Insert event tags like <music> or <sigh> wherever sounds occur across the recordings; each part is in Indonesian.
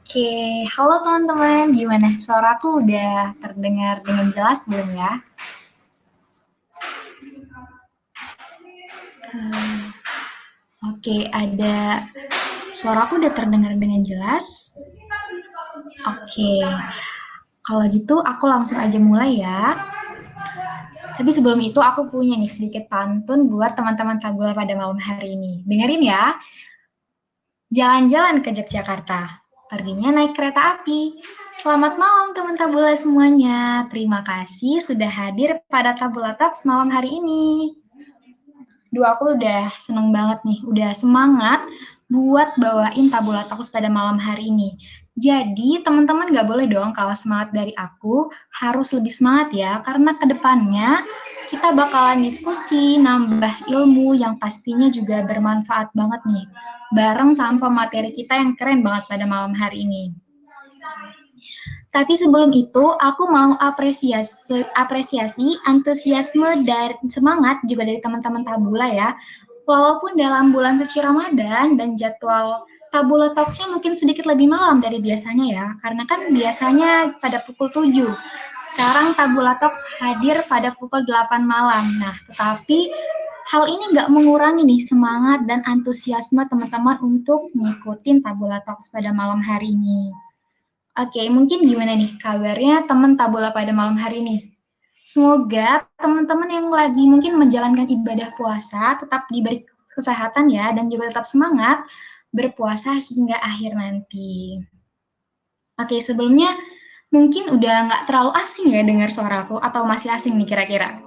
Oke, halo teman-teman, gimana? Suaraku udah terdengar dengan jelas belum ya? Uh, Oke, ada suaraku udah terdengar dengan jelas? Oke, kalau gitu aku langsung aja mulai ya. Tapi sebelum itu aku punya nih sedikit pantun buat teman-teman tabula pada malam hari ini. Dengerin ya. Jalan-jalan ke Yogyakarta perginya naik kereta api. Selamat malam teman Tabula semuanya. Terima kasih sudah hadir pada Tabula Talks malam hari ini. Duh, aku udah seneng banget nih, udah semangat buat bawain Tabula Talks pada malam hari ini. Jadi, teman-teman gak boleh dong kalau semangat dari aku, harus lebih semangat ya, karena ke depannya kita bakalan diskusi, nambah ilmu yang pastinya juga bermanfaat banget nih bareng sama materi kita yang keren banget pada malam hari ini. Tapi sebelum itu, aku mau apresiasi, apresiasi antusiasme dan semangat juga dari teman-teman Tabula ya. Walaupun dalam bulan suci Ramadan dan jadwal Tabula Talks-nya mungkin sedikit lebih malam dari biasanya ya, karena kan biasanya pada pukul 7. Sekarang Tabula Talks hadir pada pukul 8 malam. Nah, tetapi Hal ini nggak mengurangi nih semangat dan antusiasme teman-teman untuk ngikutin Tabula Talks pada malam hari ini. Oke, mungkin gimana nih kabarnya teman Tabula pada malam hari ini? Semoga teman-teman yang lagi mungkin menjalankan ibadah puasa tetap diberi kesehatan ya dan juga tetap semangat berpuasa hingga akhir nanti. Oke, sebelumnya mungkin udah nggak terlalu asing ya dengar suaraku atau masih asing nih kira-kira?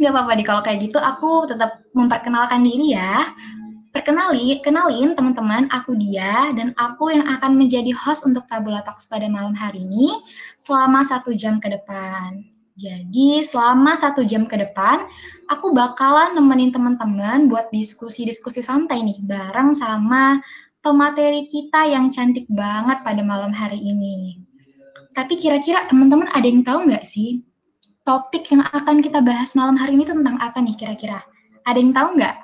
Nggak apa-apa deh kalau kayak gitu aku tetap memperkenalkan diri ya. Perkenali, kenalin teman-teman, aku dia dan aku yang akan menjadi host untuk Tabula Talks pada malam hari ini selama satu jam ke depan. Jadi selama satu jam ke depan, aku bakalan nemenin teman-teman buat diskusi-diskusi santai nih bareng sama pemateri kita yang cantik banget pada malam hari ini. Tapi kira-kira teman-teman ada yang tahu nggak sih topik yang akan kita bahas malam hari ini tentang apa nih kira-kira? Ada yang tahu nggak?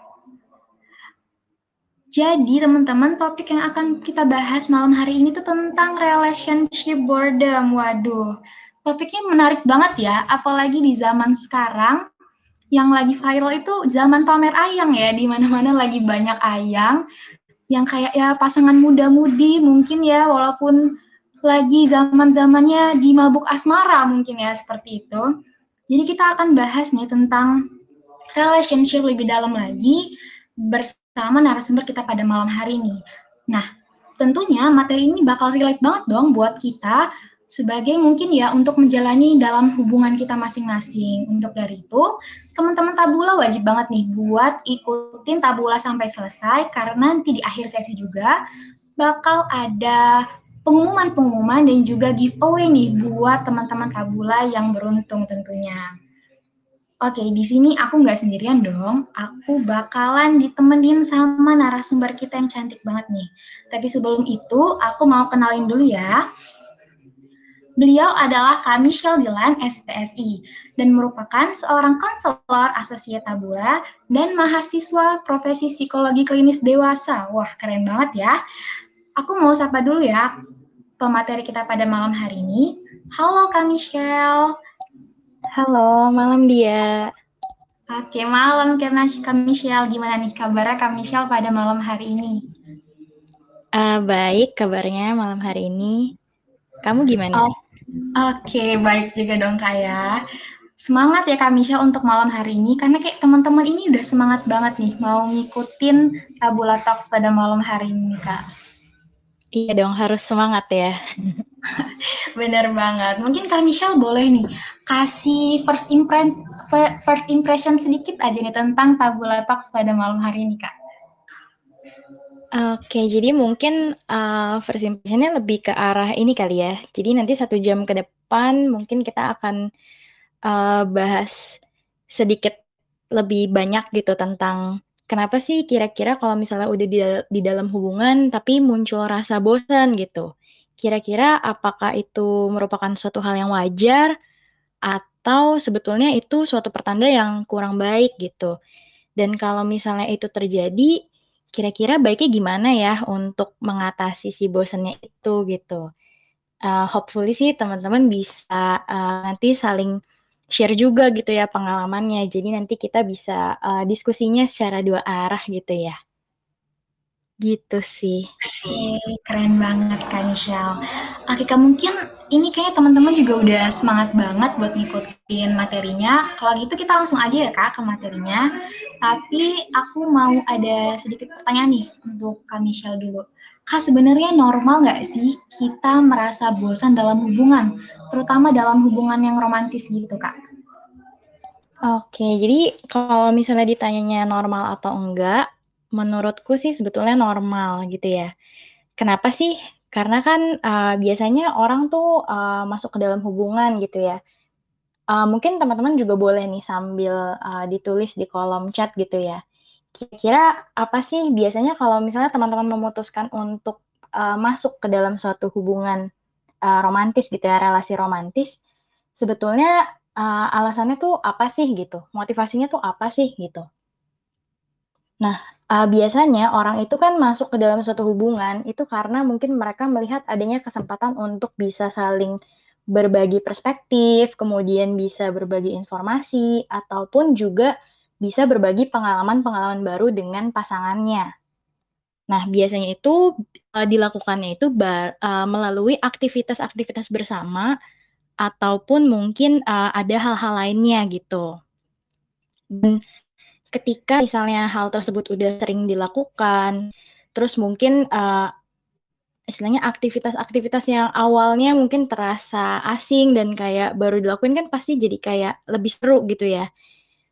Jadi teman-teman topik yang akan kita bahas malam hari ini tuh tentang relationship boredom. Waduh, topiknya menarik banget ya, apalagi di zaman sekarang yang lagi viral itu zaman pamer ayang ya, di mana-mana lagi banyak ayang yang kayak ya pasangan muda-mudi mungkin ya walaupun lagi zaman-zamannya di mabuk asmara mungkin ya seperti itu. Jadi kita akan bahas nih tentang relationship lebih dalam lagi bersama narasumber kita pada malam hari ini. Nah, tentunya materi ini bakal relate banget dong buat kita sebagai mungkin ya untuk menjalani dalam hubungan kita masing-masing. Untuk dari itu, teman-teman tabula wajib banget nih buat ikutin tabula sampai selesai karena nanti di akhir sesi juga bakal ada pengumuman-pengumuman dan juga giveaway nih buat teman-teman Tabula yang beruntung tentunya. Oke, di sini aku nggak sendirian dong. Aku bakalan ditemenin sama narasumber kita yang cantik banget nih. Tapi sebelum itu, aku mau kenalin dulu ya. Beliau adalah Kak Michelle Dilan, SPSI, dan merupakan seorang konselor asosiat Tabula dan mahasiswa profesi psikologi klinis dewasa. Wah, keren banget ya. Aku mau sapa dulu ya pemateri kita pada malam hari ini. Halo Kak Michelle. Halo, malam dia. Oke, malam Kak Michelle. Gimana nih kabarnya Kak Michelle pada malam hari ini? Uh, baik kabarnya malam hari ini. Kamu gimana? Oh, Oke, baik juga dong Kak ya. Semangat ya Kak Michelle untuk malam hari ini, karena kayak teman-teman ini udah semangat banget nih mau ngikutin Tabula Talks pada malam hari ini Kak. Iya dong, harus semangat ya. <laughs> Bener banget. Mungkin Kak Michelle boleh nih kasih first impression, first impression sedikit aja nih tentang Tabula Talks pada malam hari ini, Kak. Oke, jadi mungkin uh, first impressionnya lebih ke arah ini kali ya. Jadi nanti satu jam ke depan mungkin kita akan uh, bahas sedikit lebih banyak gitu tentang kenapa sih kira-kira kalau misalnya udah di, di dalam hubungan tapi muncul rasa bosan gitu? Kira-kira apakah itu merupakan suatu hal yang wajar atau sebetulnya itu suatu pertanda yang kurang baik gitu? Dan kalau misalnya itu terjadi, kira-kira baiknya gimana ya untuk mengatasi si bosannya itu gitu. Uh, hopefully sih teman-teman bisa uh, nanti saling share juga gitu ya pengalamannya. Jadi nanti kita bisa uh, diskusinya secara dua arah gitu ya. Gitu sih. Oke, keren banget Kak Michelle. Oke, Kak mungkin ini kayaknya teman-teman juga udah semangat banget buat ngikutin materinya. Kalau gitu kita langsung aja ya Kak ke materinya. Tapi aku mau ada sedikit pertanyaan nih untuk Kak Michelle dulu. Kak sebenarnya normal nggak sih kita merasa bosan dalam hubungan, terutama dalam hubungan yang romantis gitu Kak? Oke, jadi kalau misalnya ditanyanya normal atau enggak, Menurutku sih sebetulnya normal gitu ya. Kenapa sih? Karena kan, uh, biasanya orang tuh, uh, masuk ke dalam hubungan gitu ya. Uh, mungkin teman-teman juga boleh nih sambil, uh, ditulis di kolom chat gitu ya. Kira-kira apa sih biasanya kalau misalnya teman-teman memutuskan untuk, uh, masuk ke dalam suatu hubungan, uh, romantis gitu ya, relasi romantis, sebetulnya, uh, alasannya tuh apa sih gitu? Motivasinya tuh apa sih gitu? Nah, uh, biasanya orang itu kan masuk ke dalam suatu hubungan itu karena mungkin mereka melihat adanya kesempatan untuk bisa saling berbagi perspektif, kemudian bisa berbagi informasi, ataupun juga bisa berbagi pengalaman-pengalaman baru dengan pasangannya. Nah, biasanya itu, uh, dilakukannya itu bar uh, melalui aktivitas-aktivitas bersama, ataupun mungkin, uh, ada hal-hal lainnya gitu. Dan Ketika misalnya hal tersebut udah sering dilakukan, terus mungkin, uh, istilahnya aktivitas-aktivitas yang awalnya mungkin terasa asing dan kayak baru dilakuin kan pasti jadi kayak lebih seru gitu ya.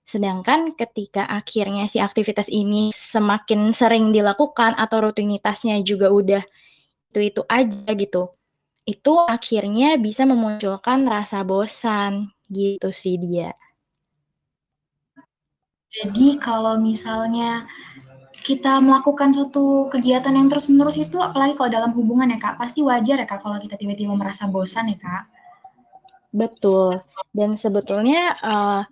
Sedangkan ketika akhirnya si aktivitas ini semakin sering dilakukan atau rutinitasnya juga udah itu-itu aja gitu, itu akhirnya bisa memunculkan rasa bosan, gitu sih dia. Jadi kalau misalnya kita melakukan suatu kegiatan yang terus-menerus itu apalagi kalau dalam hubungan ya Kak, pasti wajar ya Kak kalau kita tiba-tiba merasa bosan ya Kak? Betul, dan sebetulnya, uh,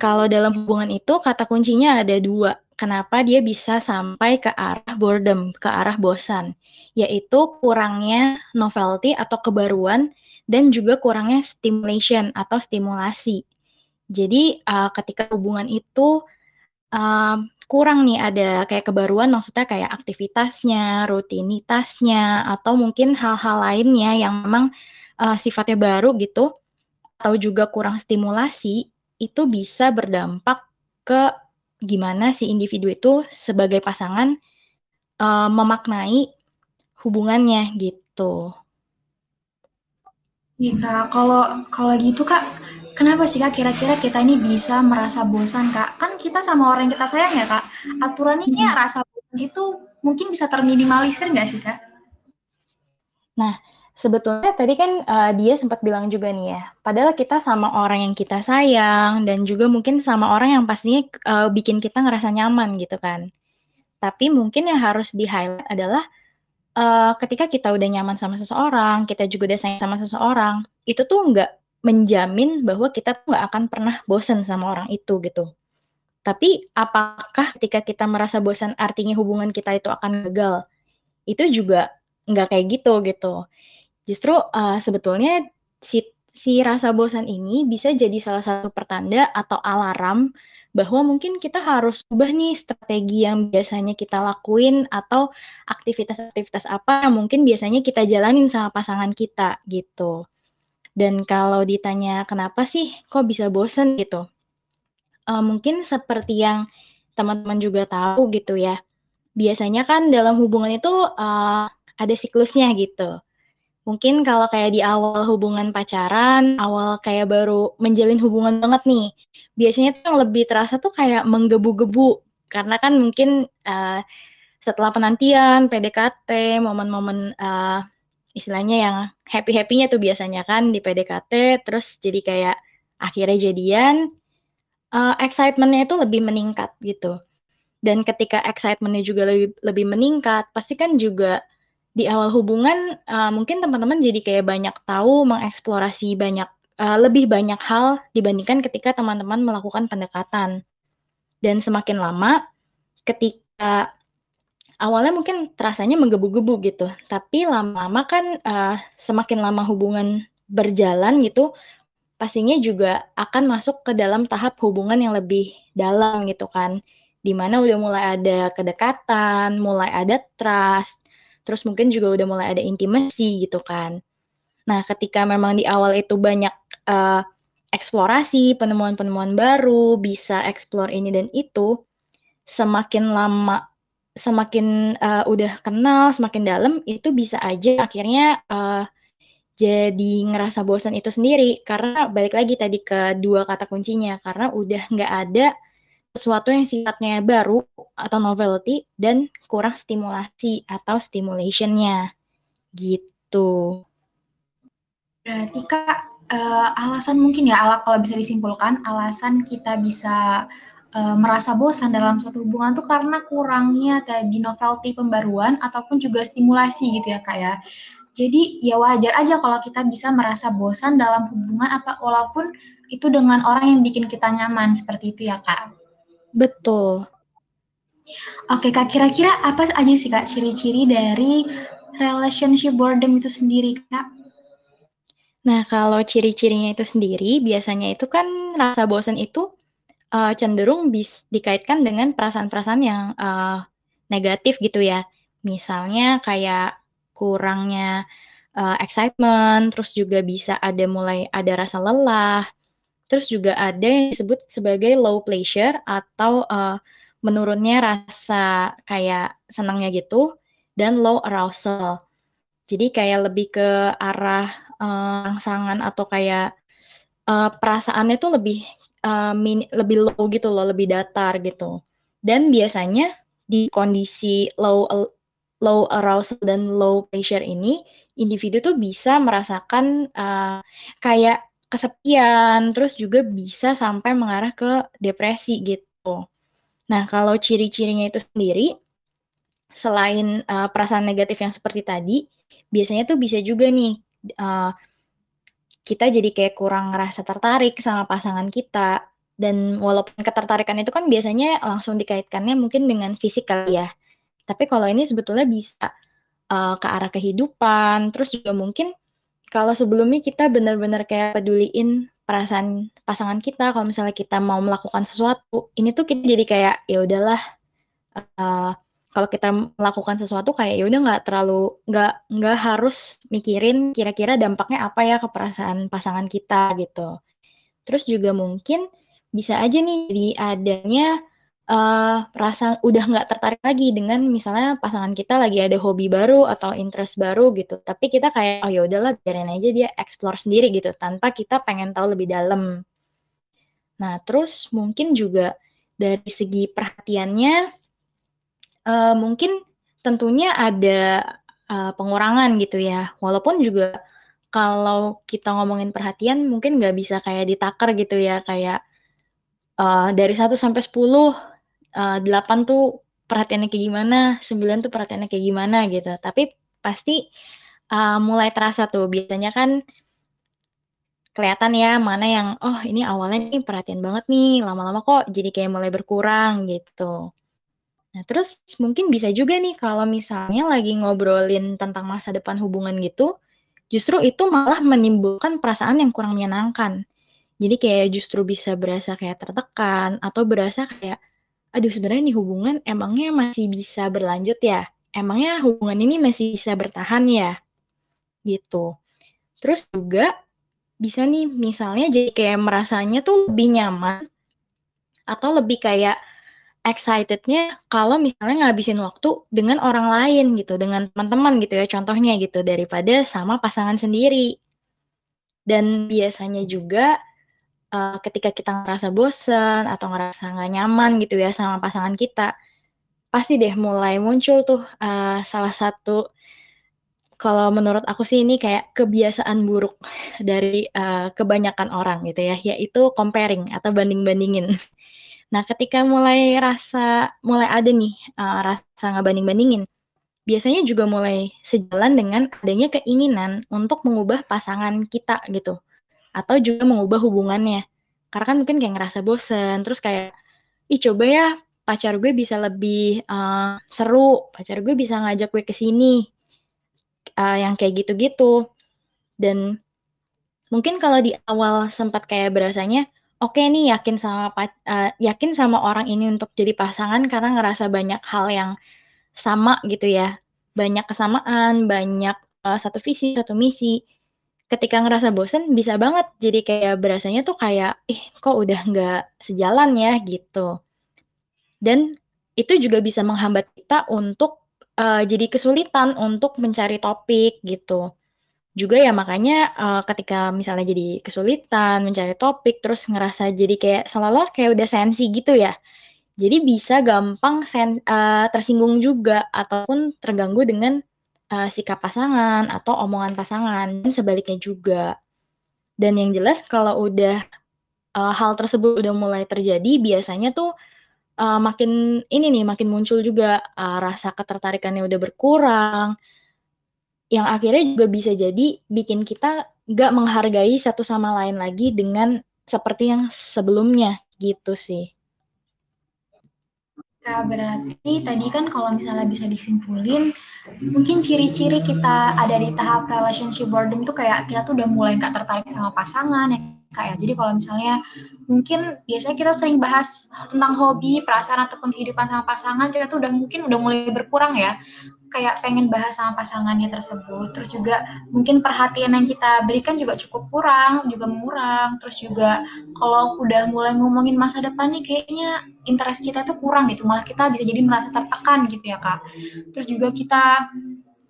kalau dalam hubungan itu kata kuncinya ada dua, kenapa dia bisa sampai ke arah boredom, ke arah bosan, yaitu kurangnya novelty atau kebaruan dan juga kurangnya stimulation atau stimulasi. Jadi, uh, ketika hubungan itu, uh, kurang nih ada kayak kebaruan maksudnya kayak aktivitasnya, rutinitasnya, atau mungkin hal-hal lainnya yang memang, uh, sifatnya baru gitu, atau juga kurang stimulasi, itu bisa berdampak ke gimana si individu itu sebagai pasangan, uh, memaknai hubungannya gitu. Iya, kalau kalau gitu Kak Kenapa sih Kak kira-kira kita ini bisa merasa bosan Kak? Kan kita sama orang yang kita sayang ya Kak. Aturannya hmm. rasa bosan itu mungkin bisa terminimalisir nggak sih Kak? Nah, sebetulnya tadi kan uh, dia sempat bilang juga nih ya, padahal kita sama orang yang kita sayang dan juga mungkin sama orang yang pastinya uh, bikin kita ngerasa nyaman gitu kan. Tapi mungkin yang harus di-highlight adalah uh, ketika kita udah nyaman sama seseorang, kita juga udah sayang sama seseorang, itu tuh nggak menjamin bahwa kita tuh nggak akan pernah bosan sama orang itu gitu. Tapi apakah ketika kita merasa bosan artinya hubungan kita itu akan gagal? Itu juga nggak kayak gitu gitu. Justru uh, sebetulnya si si rasa bosan ini bisa jadi salah satu pertanda atau alarm bahwa mungkin kita harus ubah nih strategi yang biasanya kita lakuin atau aktivitas-aktivitas apa yang mungkin biasanya kita jalanin sama pasangan kita gitu. Dan kalau ditanya kenapa sih kok bisa bosen? gitu, uh, mungkin seperti yang teman-teman juga tahu gitu ya, biasanya kan dalam hubungan itu, uh, ada siklusnya gitu. Mungkin kalau kayak di awal hubungan pacaran, awal kayak baru menjalin hubungan banget nih, biasanya tuh yang lebih terasa tuh kayak menggebu-gebu, karena kan mungkin, uh, setelah penantian, PDKT, momen-momen, uh, istilahnya yang happy-happy-nya tuh biasanya kan di PDKT, terus jadi kayak akhirnya jadian, uh, excitement-nya itu lebih meningkat gitu. Dan ketika excitement-nya juga lebih lebih meningkat, pasti kan juga di awal hubungan, uh, mungkin teman-teman jadi kayak banyak tahu, mengeksplorasi banyak uh, lebih banyak hal dibandingkan ketika teman-teman melakukan pendekatan. Dan semakin lama, ketika awalnya mungkin terasanya menggebu-gebu gitu, tapi lama-lama kan, uh, semakin lama hubungan berjalan gitu, pastinya juga akan masuk ke dalam tahap hubungan yang lebih dalam gitu kan. Di mana udah mulai ada kedekatan, mulai ada trust, terus mungkin juga udah mulai ada intimacy gitu kan. Nah, ketika memang di awal itu banyak, uh, eksplorasi, penemuan-penemuan baru, bisa explore ini dan itu, semakin lama semakin, uh, udah kenal, semakin dalam, itu bisa aja akhirnya, uh, jadi ngerasa bosan itu sendiri. Karena balik lagi tadi ke dua kata kuncinya, karena udah nggak ada sesuatu yang sifatnya baru atau novelty dan kurang stimulasi atau stimulation-nya, gitu. Berarti Kak, uh, alasan mungkin ya, ala kalau bisa disimpulkan, alasan kita bisa, uh, merasa bosan dalam suatu hubungan tuh karena kurangnya tadi novelty pembaruan ataupun juga stimulasi gitu ya, Kak, ya. Jadi, ya wajar aja kalau kita bisa merasa bosan dalam hubungan apa walaupun itu dengan orang yang bikin kita nyaman, seperti itu ya, Kak? Betul. Oke, Kak, kira-kira apa aja sih, Kak, ciri-ciri dari relationship boredom itu sendiri, Kak? Nah, kalau ciri-cirinya itu sendiri, biasanya itu kan rasa bosan itu, uh, cenderung bis dikaitkan dengan perasaan-perasaan yang, uh, negatif gitu ya. Misalnya kayak kurangnya, uh, excitement, terus juga bisa ada mulai ada rasa lelah, terus juga ada yang disebut sebagai low pleasure atau, uh, menurunnya rasa kayak senangnya gitu, dan low arousal. Jadi kayak lebih ke arah uh, rangsangan atau kayak, uh, perasaannya tuh lebih, uh, lebih low gitu loh, lebih datar gitu. Dan biasanya di kondisi low low arousal dan low pleasure ini, individu tuh bisa merasakan, uh, kayak kesepian, terus juga bisa sampai mengarah ke depresi gitu. Nah, kalau ciri-cirinya itu sendiri, selain, uh, perasaan negatif yang seperti tadi, biasanya tuh bisa juga nih uh, kita jadi kayak kurang ngerasa tertarik sama pasangan kita, dan walaupun ketertarikan itu kan biasanya langsung dikaitkannya mungkin dengan fisik kali ya. Tapi kalau ini sebetulnya bisa, uh, ke arah kehidupan, terus juga mungkin kalau sebelumnya kita benar-benar kayak peduliin perasaan pasangan kita, kalau misalnya kita mau melakukan sesuatu, ini tuh kita jadi kayak, ya udahlah, uh, kalau kita melakukan sesuatu kayak ya udah nggak terlalu nggak nggak harus mikirin kira-kira dampaknya apa ya ke perasaan pasangan kita gitu. Terus juga mungkin bisa aja nih di adanya uh, rasa udah nggak tertarik lagi dengan misalnya pasangan kita lagi ada hobi baru atau interest baru gitu. Tapi kita kayak oh ya udahlah biarin aja dia explore sendiri gitu tanpa kita pengen tahu lebih dalam. Nah, terus mungkin juga dari segi perhatiannya uh, mungkin tentunya ada, uh, pengurangan gitu ya, walaupun juga kalau kita ngomongin perhatian mungkin nggak bisa kayak ditakar gitu ya, kayak, uh, dari 1 sampai 10, uh, 8 tuh perhatiannya kayak gimana, 9 tuh perhatiannya kayak gimana gitu. Tapi pasti, uh, mulai terasa tuh biasanya kan kelihatan ya mana yang, "Oh ini awalnya nih perhatian banget nih, lama-lama kok jadi kayak mulai berkurang," gitu. Nah, terus mungkin bisa juga nih kalau misalnya lagi ngobrolin tentang masa depan hubungan gitu, justru itu malah menimbulkan perasaan yang kurang menyenangkan. Jadi kayak justru bisa berasa kayak tertekan atau berasa kayak, aduh sebenarnya nih hubungan emangnya masih bisa berlanjut ya? Emangnya hubungan ini masih bisa bertahan ya? Gitu. Terus juga bisa nih misalnya jadi kayak merasanya tuh lebih nyaman atau lebih kayak Excited-nya kalau misalnya ngabisin waktu dengan orang lain gitu, dengan teman-teman gitu ya contohnya gitu, daripada sama pasangan sendiri. Dan biasanya juga, uh, ketika kita ngerasa bosen atau ngerasa nggak nyaman gitu ya sama pasangan kita, pasti deh mulai muncul tuh, uh, salah satu kalau menurut aku sih ini kayak kebiasaan buruk <laughs> dari, uh, kebanyakan orang gitu ya, yaitu comparing atau banding-bandingin. <laughs> Nah, ketika mulai rasa mulai ada nih, uh, rasa ngebanding-bandingin, biasanya juga mulai sejalan dengan adanya keinginan untuk mengubah pasangan kita gitu, atau juga mengubah hubungannya. Karena kan mungkin kayak ngerasa bosen, terus kayak, "Ih, coba ya pacar gue bisa lebih uh, seru, pacar gue bisa ngajak gue ke sini, uh, yang kayak gitu-gitu. Dan mungkin kalau di awal sempat kayak berasanya, oke nih yakin sama uh, yakin sama orang ini untuk jadi pasangan karena ngerasa banyak hal yang sama gitu ya, banyak kesamaan, banyak uh, satu visi, satu misi. Ketika ngerasa bosen bisa banget jadi kayak berasanya tuh kayak, ih kok udah nggak sejalan ya gitu. Dan itu juga bisa menghambat kita untuk uh, jadi kesulitan untuk mencari topik gitu. Juga ya makanya uh, ketika misalnya jadi kesulitan mencari topik terus ngerasa jadi kayak seolah kayak udah sensi gitu ya. Jadi bisa gampang sen uh, tersinggung juga ataupun terganggu dengan uh, sikap pasangan atau omongan pasangan dan sebaliknya juga. Dan yang jelas kalau udah uh, hal tersebut udah mulai terjadi biasanya tuh uh, makin ini nih makin muncul juga uh, rasa ketertarikannya udah berkurang. Yang akhirnya juga bisa jadi bikin kita nggak menghargai satu sama lain lagi dengan seperti yang sebelumnya gitu sih. Kak, berarti tadi kan kalau misalnya bisa disimpulin, mungkin ciri-ciri kita ada di tahap relationship boredom itu kayak kita tuh udah mulai nggak tertarik sama pasangan ya kak ya. Jadi kalau misalnya mungkin biasanya kita sering bahas tentang hobi, perasaan ataupun kehidupan sama pasangan, kita tuh udah mungkin udah mulai berkurang ya kayak pengen bahas sama pasangannya tersebut. Terus juga mungkin perhatian yang kita berikan juga cukup kurang, juga mengurang. Terus juga kalau udah mulai ngomongin masa depan nih kayaknya interest kita tuh kurang gitu. Malah kita bisa jadi merasa tertekan gitu ya kak. Terus juga kita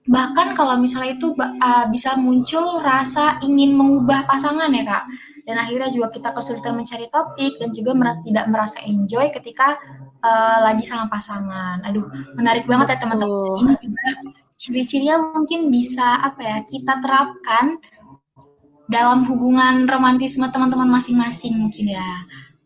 bahkan kalau misalnya itu uh, bisa muncul rasa ingin mengubah pasangan ya kak dan akhirnya juga kita kesulitan mencari topik dan juga mer tidak merasa enjoy ketika uh, lagi sama pasangan. Aduh, menarik banget ya teman-teman. Ini juga ciri-cirinya mungkin bisa apa ya kita terapkan dalam hubungan romantisme teman-teman masing-masing mungkin ya.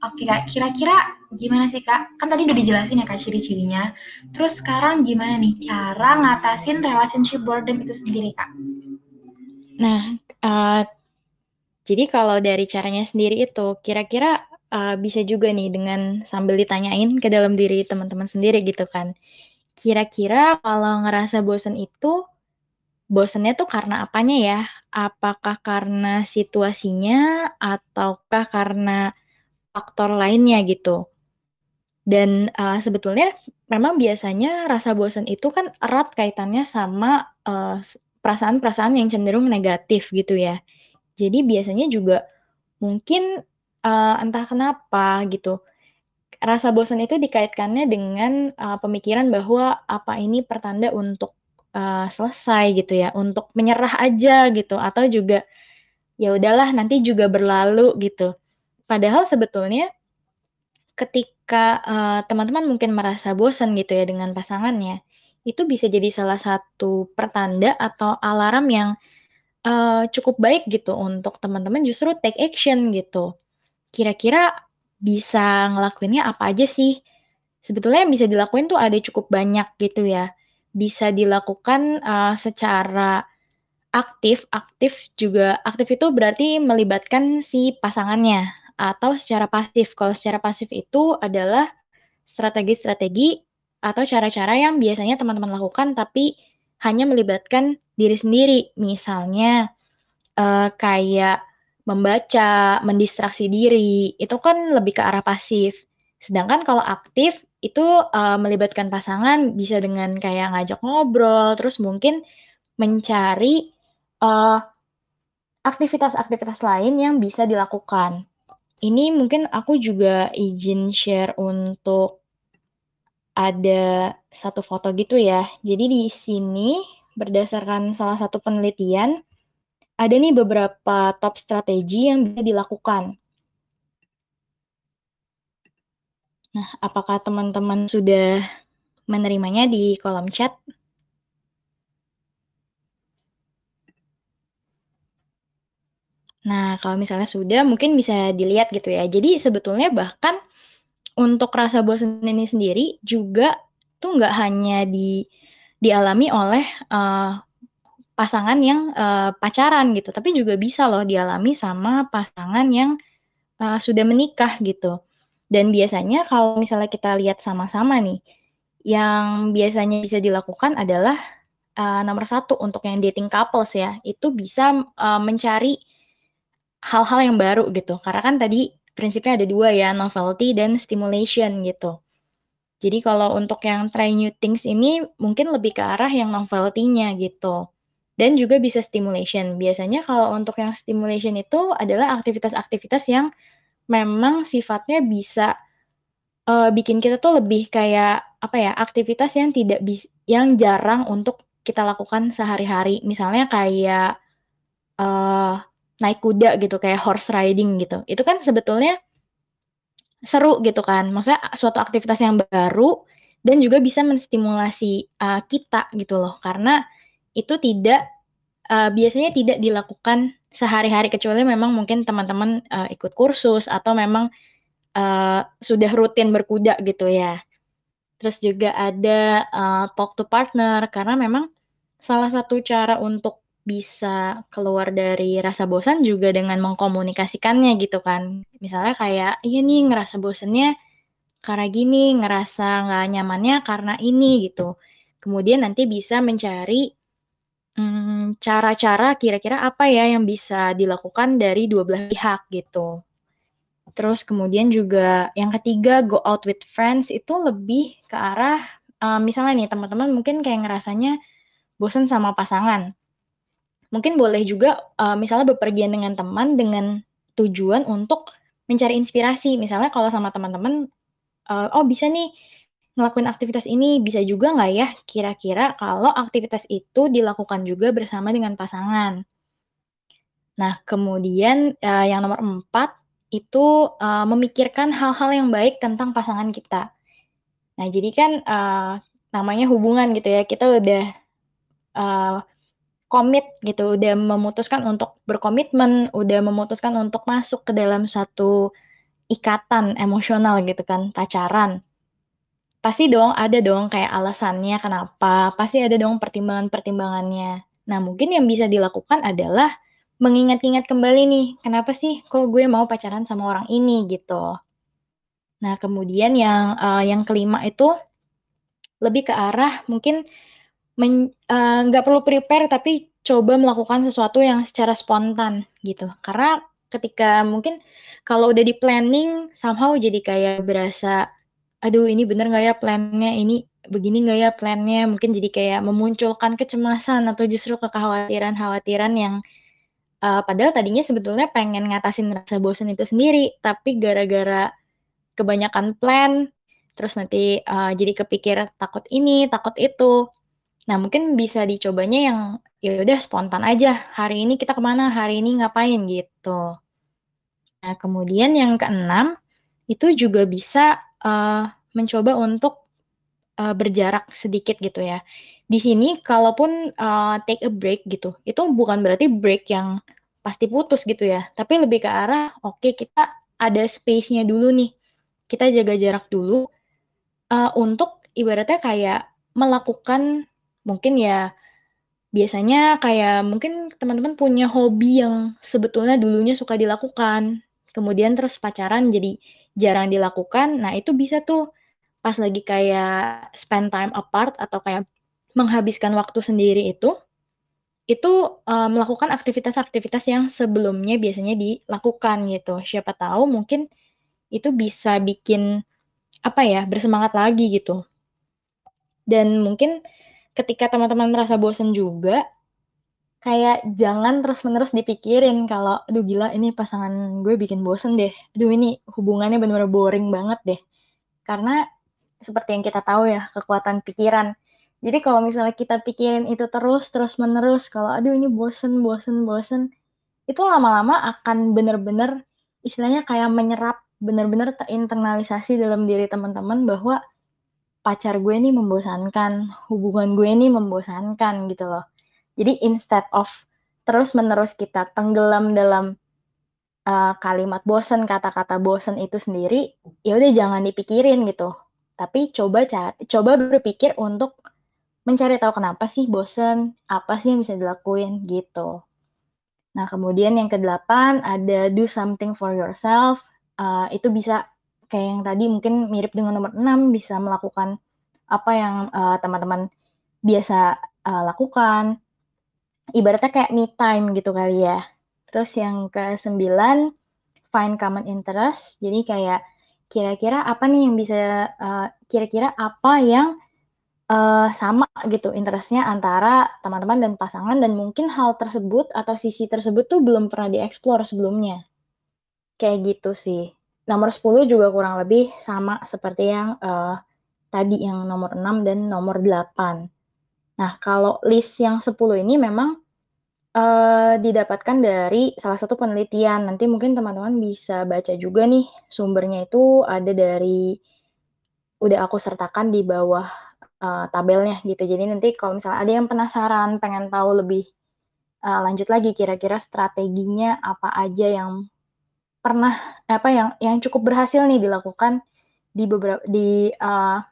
Oke kak, kira-kira gimana sih kak? Kan tadi udah dijelasin ya kak ciri-cirinya. Terus sekarang gimana nih cara ngatasin relationship boredom itu sendiri kak? Nah, uh, jadi kalau dari caranya sendiri itu, kira-kira uh, bisa juga nih dengan sambil ditanyain ke dalam diri teman-teman sendiri gitu kan. Kira-kira kalau ngerasa bosen itu, bosennya tuh karena apanya ya? Apakah karena situasinya ataukah karena faktor lainnya gitu? Dan uh, sebetulnya memang biasanya rasa bosan itu kan erat kaitannya sama uh, perasaan-perasaan yang cenderung negatif gitu ya. Jadi biasanya juga mungkin uh, entah kenapa gitu, rasa bosan itu dikaitkannya dengan, uh, pemikiran bahwa apa ini pertanda untuk, uh, selesai gitu ya, untuk menyerah aja gitu, atau juga, ya udahlah nanti juga berlalu gitu. Padahal sebetulnya ketika, teman-teman mungkin merasa bosan gitu ya dengan pasangannya, itu bisa jadi salah satu pertanda atau alarm yang, uh, cukup baik gitu untuk teman-teman justru take action gitu. Kira-kira bisa ngelakuinnya apa aja sih? Sebetulnya yang bisa dilakuin tuh ada cukup banyak gitu ya. Bisa dilakukan, uh, secara aktif, aktif juga aktif itu berarti melibatkan si pasangannya atau secara pasif. Kalau secara pasif itu adalah strategi-strategi atau cara-cara yang biasanya teman-teman lakukan tapi hanya melibatkan diri sendiri. Misalnya, uh, kayak membaca, mendistraksi diri, itu kan lebih ke arah pasif. Sedangkan kalau aktif itu uh, melibatkan pasangan bisa dengan kayak ngajak ngobrol, terus mungkin mencari uh, aktivitas-aktivitas lain yang bisa dilakukan. Ini mungkin aku juga izin share untuk ada satu foto gitu ya. Jadi di sini berdasarkan salah satu penelitian ada nih beberapa top strategi yang bisa dilakukan. Nah, apakah teman-teman sudah menerimanya di kolom chat? Nah, kalau misalnya sudah, mungkin bisa dilihat gitu ya. Jadi sebetulnya bahkan untuk rasa bosan ini sendiri juga tuh nggak hanya di dialami oleh uh, pasangan yang, uh, pacaran gitu, tapi juga bisa loh dialami sama pasangan yang, uh, sudah menikah gitu. Dan biasanya kalau misalnya kita lihat sama-sama nih, yang biasanya bisa dilakukan adalah, uh, nomor satu untuk yang dating couples ya, itu bisa, uh, mencari hal-hal yang baru gitu. Karena kan tadi prinsipnya ada dua ya, novelty dan stimulation gitu. Jadi kalau untuk yang try new things ini mungkin lebih ke arah yang novelty-nya gitu. Dan juga bisa stimulation. Biasanya kalau untuk yang stimulation itu adalah aktivitas-aktivitas yang memang sifatnya bisa, uh, bikin kita tuh lebih kayak, apa ya, aktivitas yang tidak bis yang jarang untuk kita lakukan sehari-hari. Misalnya kayak, uh, naik kuda gitu, kayak horse riding gitu. Itu kan sebetulnya seru gitu kan, maksudnya suatu aktivitas yang baru dan juga bisa menstimulasi, uh, kita gitu loh, karena itu tidak uh, biasanya tidak dilakukan sehari-hari kecuali memang mungkin teman-teman, uh, ikut kursus atau memang, uh, sudah rutin berkuda gitu ya. Terus juga ada, uh, talk to partner karena memang salah satu cara untuk bisa keluar dari rasa bosan juga dengan mengkomunikasikannya gitu kan. Misalnya kayak, "Iya nih ngerasa bosennya karena gini, ngerasa nggak nyamannya karena ini," gitu. Kemudian nanti bisa mencari, mmm, cara-cara kira-kira apa ya yang bisa dilakukan dari dua belah pihak gitu. Terus kemudian juga yang ketiga, go out with friends itu lebih ke arah, eee, misalnya nih teman-teman mungkin kayak ngerasanya bosen sama pasangan. Mungkin boleh juga, uh, misalnya bepergian dengan teman dengan tujuan untuk mencari inspirasi. Misalnya kalau sama teman-teman, uh, "Oh bisa nih ngelakuin aktivitas ini, bisa juga nggak ya kira-kira kalau aktivitas itu dilakukan juga bersama dengan pasangan?" Nah kemudian, uh, yang nomor 4 itu, uh, memikirkan hal-hal yang baik tentang pasangan kita. Nah jadi kan, uh, namanya hubungan gitu ya, kita udah, uh, komit gitu, udah memutuskan untuk berkomitmen, udah memutuskan untuk masuk ke dalam satu ikatan emosional gitu kan, pacaran. Pasti dong ada dong kayak alasannya kenapa, pasti ada dong pertimbangan-pertimbangannya. Nah, mungkin yang bisa dilakukan adalah mengingat-ingat kembali nih, kenapa sih kok gue mau pacaran sama orang ini gitu. Nah, kemudian yang, uh, yang kelima itu lebih ke arah mungkin Uh, nggak perlu prepare, tapi coba melakukan sesuatu yang secara spontan, gitu. Karena ketika mungkin kalau udah di-planning, somehow jadi kayak berasa, "Aduh ini bener nggak ya plan-nya? Ini begini nggak ya plan-nya?" Mungkin jadi kayak memunculkan kecemasan atau justru kekhawatiran-khawatiran yang, uh, padahal tadinya sebetulnya pengen ngatasin rasa bosan itu sendiri, tapi gara-gara kebanyakan plan, terus nanti, uh, jadi kepikir takut ini, takut itu. Nah, mungkin bisa dicobanya yang, ya udah spontan aja, hari ini kita ke mana, hari ini ngapain, gitu. Nah, kemudian yang keenam, itu juga bisa, uh, mencoba untuk, uh, berjarak sedikit gitu ya. Di sini kalaupun, uh, take a break gitu, itu bukan berarti break yang pasti putus gitu ya, tapi lebih ke arah, oke kita ada space-nya dulu nih, kita jaga jarak dulu, uh, untuk ibaratnya kayak melakukan Mungkin ya, biasanya kayak mungkin teman-teman punya hobi yang sebetulnya dulunya suka dilakukan, kemudian terus pacaran jadi jarang dilakukan. Nah, itu bisa tuh pas lagi kayak spend time apart atau kayak menghabiskan waktu sendiri itu, itu, uh, melakukan aktivitas-aktivitas yang sebelumnya biasanya dilakukan gitu. Siapa tahu mungkin itu bisa bikin, apa ya, bersemangat lagi gitu. Dan mungkin ketika teman-teman merasa bosen juga, kayak jangan terus-menerus dipikirin kalau, "Aduh gila ini pasangan gue bikin bosen deh. Aduh ini hubungannya bener-bener boring banget deh." Karena seperti yang kita tahu ya, kekuatan pikiran. Jadi kalau misalnya kita pikirin itu terus, terus-menerus kalau, "Aduh ini bosen bosen bosen," itu lama-lama akan bener-bener istilahnya kayak menyerap, bener-bener terinternalisasi dalam diri teman-teman bahwa pacar gue nih membosankan, hubungan gue nih membosankan gitu loh. Jadi instead of terus-menerus kita tenggelam dalam uh, kalimat bosan, kata-kata bosan itu sendiri, ya udah jangan dipikirin gitu. Tapi coba cari, coba berpikir untuk mencari tahu kenapa sih bosan, apa sih yang bisa dilakuin gitu. Nah, kemudian yang kedelapan ada do something for yourself. Uh, itu bisa kayak yang tadi mungkin mirip dengan nomor 6 bisa melakukan apa yang uh, teman-teman biasa uh, lakukan. Ibaratnya kayak me time gitu kali ya. Terus yang ke-9 find common interest. Jadi kayak kira-kira apa nih yang bisa uh, kira-kira apa yang uh, sama gitu interestnya antara teman-teman dan pasangan dan mungkin hal tersebut atau sisi tersebut tuh belum pernah dieksplor sebelumnya. Kayak gitu sih. Nomor 10 juga kurang lebih sama seperti yang uh, tadi yang nomor 6 dan nomor 8. Nah, kalau list yang 10 ini memang uh, didapatkan dari salah satu penelitian. Nanti mungkin teman-teman bisa baca juga nih sumbernya itu ada dari udah aku sertakan di bawah uh, tabelnya gitu. Jadi nanti kalau misalnya ada yang penasaran, pengen tahu lebih uh, lanjut lagi kira-kira strateginya apa aja yang pernah apa yang yang cukup berhasil nih dilakukan di beberapa di uh,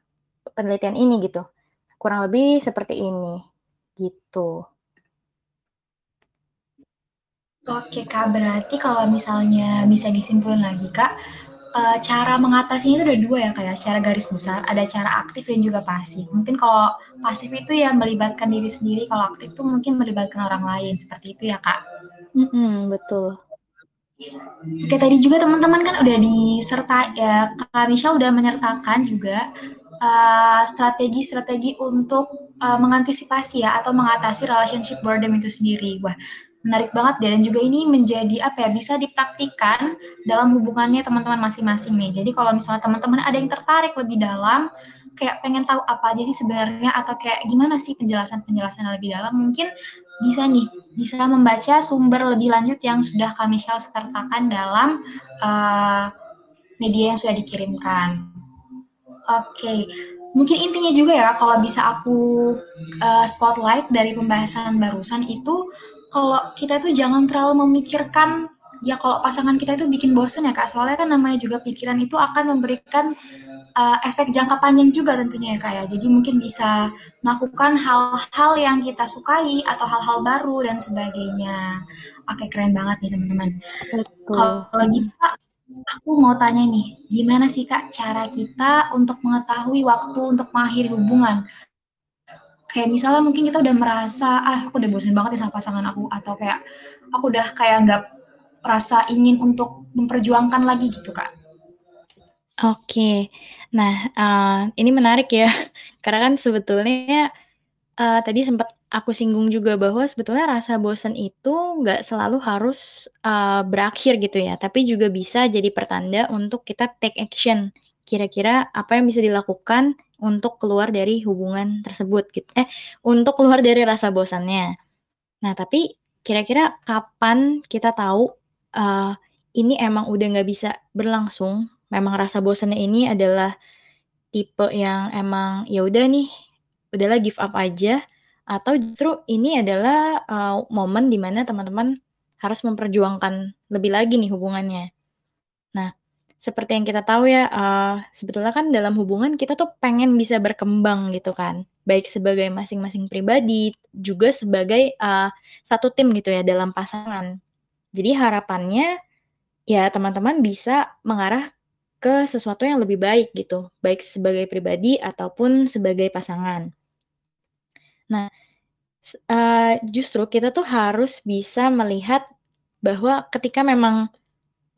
penelitian ini gitu. Kurang lebih seperti ini gitu. Oke Kak, berarti kalau misalnya bisa disimpulkan lagi Kak, uh, cara mengatasinya itu ada dua ya kayak secara garis besar ada cara aktif dan juga pasif. Mungkin kalau pasif itu ya melibatkan diri sendiri kalau aktif itu mungkin melibatkan orang lain seperti itu ya kak? Mm -hmm, betul Oke tadi juga teman-teman kan udah diserta ya Kak Misha udah menyertakan juga eh, strategi-strategi uh, untuk uh, mengantisipasi ya atau mengatasi relationship boredom itu sendiri. Wah, menarik banget deh dan juga ini menjadi apa ya bisa dipraktikan dalam hubungannya teman-teman masing-masing nih. Jadi kalau misalnya teman-teman ada yang tertarik lebih dalam kayak pengen tahu apa aja sih sebenarnya atau kayak gimana sih penjelasan-penjelasan lebih dalam mungkin bisa nih bisa membaca sumber lebih lanjut yang sudah kami share sertakan dalam uh, media yang sudah dikirimkan. Oke, okay. mungkin intinya juga ya kalau bisa aku uh, spotlight dari pembahasan barusan itu kalau kita itu jangan terlalu memikirkan ya kalau pasangan kita itu bikin bosen ya kak soalnya kan namanya juga pikiran itu akan memberikan uh, efek jangka panjang juga tentunya ya kak ya. Jadi mungkin bisa melakukan hal-hal yang kita sukai atau hal-hal baru dan sebagainya. Oke keren banget nih teman-teman. Kalau gitu kak aku mau tanya nih gimana sih kak cara kita untuk mengetahui waktu untuk mengakhiri hubungan? Kayak misalnya mungkin kita udah merasa ah aku udah bosan banget nih sama pasangan aku atau kayak aku udah kayak nggak rasa ingin untuk memperjuangkan lagi gitu kak. Oke, nah uh, ini menarik ya <laughs> karena kan sebetulnya uh, tadi sempat aku singgung juga bahwa sebetulnya rasa bosan itu nggak selalu harus uh, berakhir gitu ya, tapi juga bisa jadi pertanda untuk kita take action. Kira-kira apa yang bisa dilakukan untuk keluar dari hubungan tersebut gitu. Eh, untuk keluar dari rasa bosannya. Nah, tapi kira-kira kapan kita tahu uh, ini emang udah nggak bisa berlangsung? Memang rasa bosannya ini adalah tipe yang emang ya udah nih, udahlah give up aja atau justru ini adalah uh, momen di mana teman-teman harus memperjuangkan lebih lagi nih hubungannya. Nah, seperti yang kita tahu ya, uh, sebetulnya kan dalam hubungan kita tuh pengen bisa berkembang gitu kan, baik sebagai masing-masing pribadi, juga sebagai uh, satu tim gitu ya dalam pasangan. Jadi harapannya ya teman-teman bisa mengarah ke sesuatu yang lebih baik gitu, baik sebagai pribadi ataupun sebagai pasangan. Nah, uh, justru kita tuh harus bisa melihat bahwa ketika memang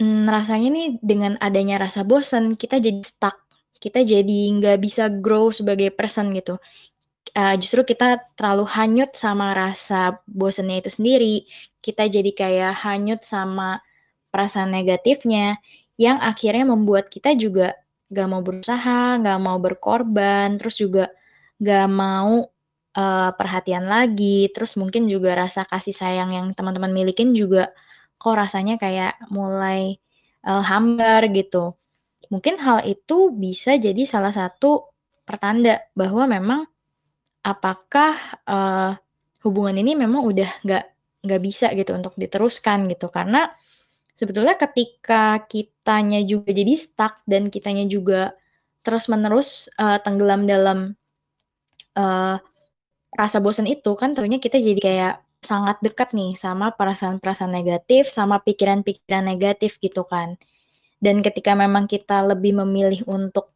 Hmm, rasanya nih dengan adanya rasa bosan, kita jadi stuck, kita jadi nggak bisa grow sebagai person gitu. Uh, justru kita terlalu hanyut sama rasa bosannya itu sendiri, kita jadi kayak hanyut sama perasaan negatifnya, yang akhirnya membuat kita juga nggak mau berusaha, nggak mau berkorban, terus juga nggak mau, uh, perhatian lagi, terus mungkin juga rasa kasih sayang yang teman-teman milikin juga kok rasanya kayak mulai uh, hambar gitu. Mungkin hal itu bisa jadi salah satu pertanda bahwa memang apakah uh, hubungan ini memang udah nggak nggak bisa gitu untuk diteruskan gitu karena sebetulnya ketika kitanya juga jadi stuck dan kitanya juga terus menerus uh, tenggelam dalam uh, rasa bosan itu kan tentunya kita jadi kayak sangat dekat nih sama perasaan-perasaan negatif, sama pikiran-pikiran negatif gitu kan. Dan ketika memang kita lebih memilih untuk,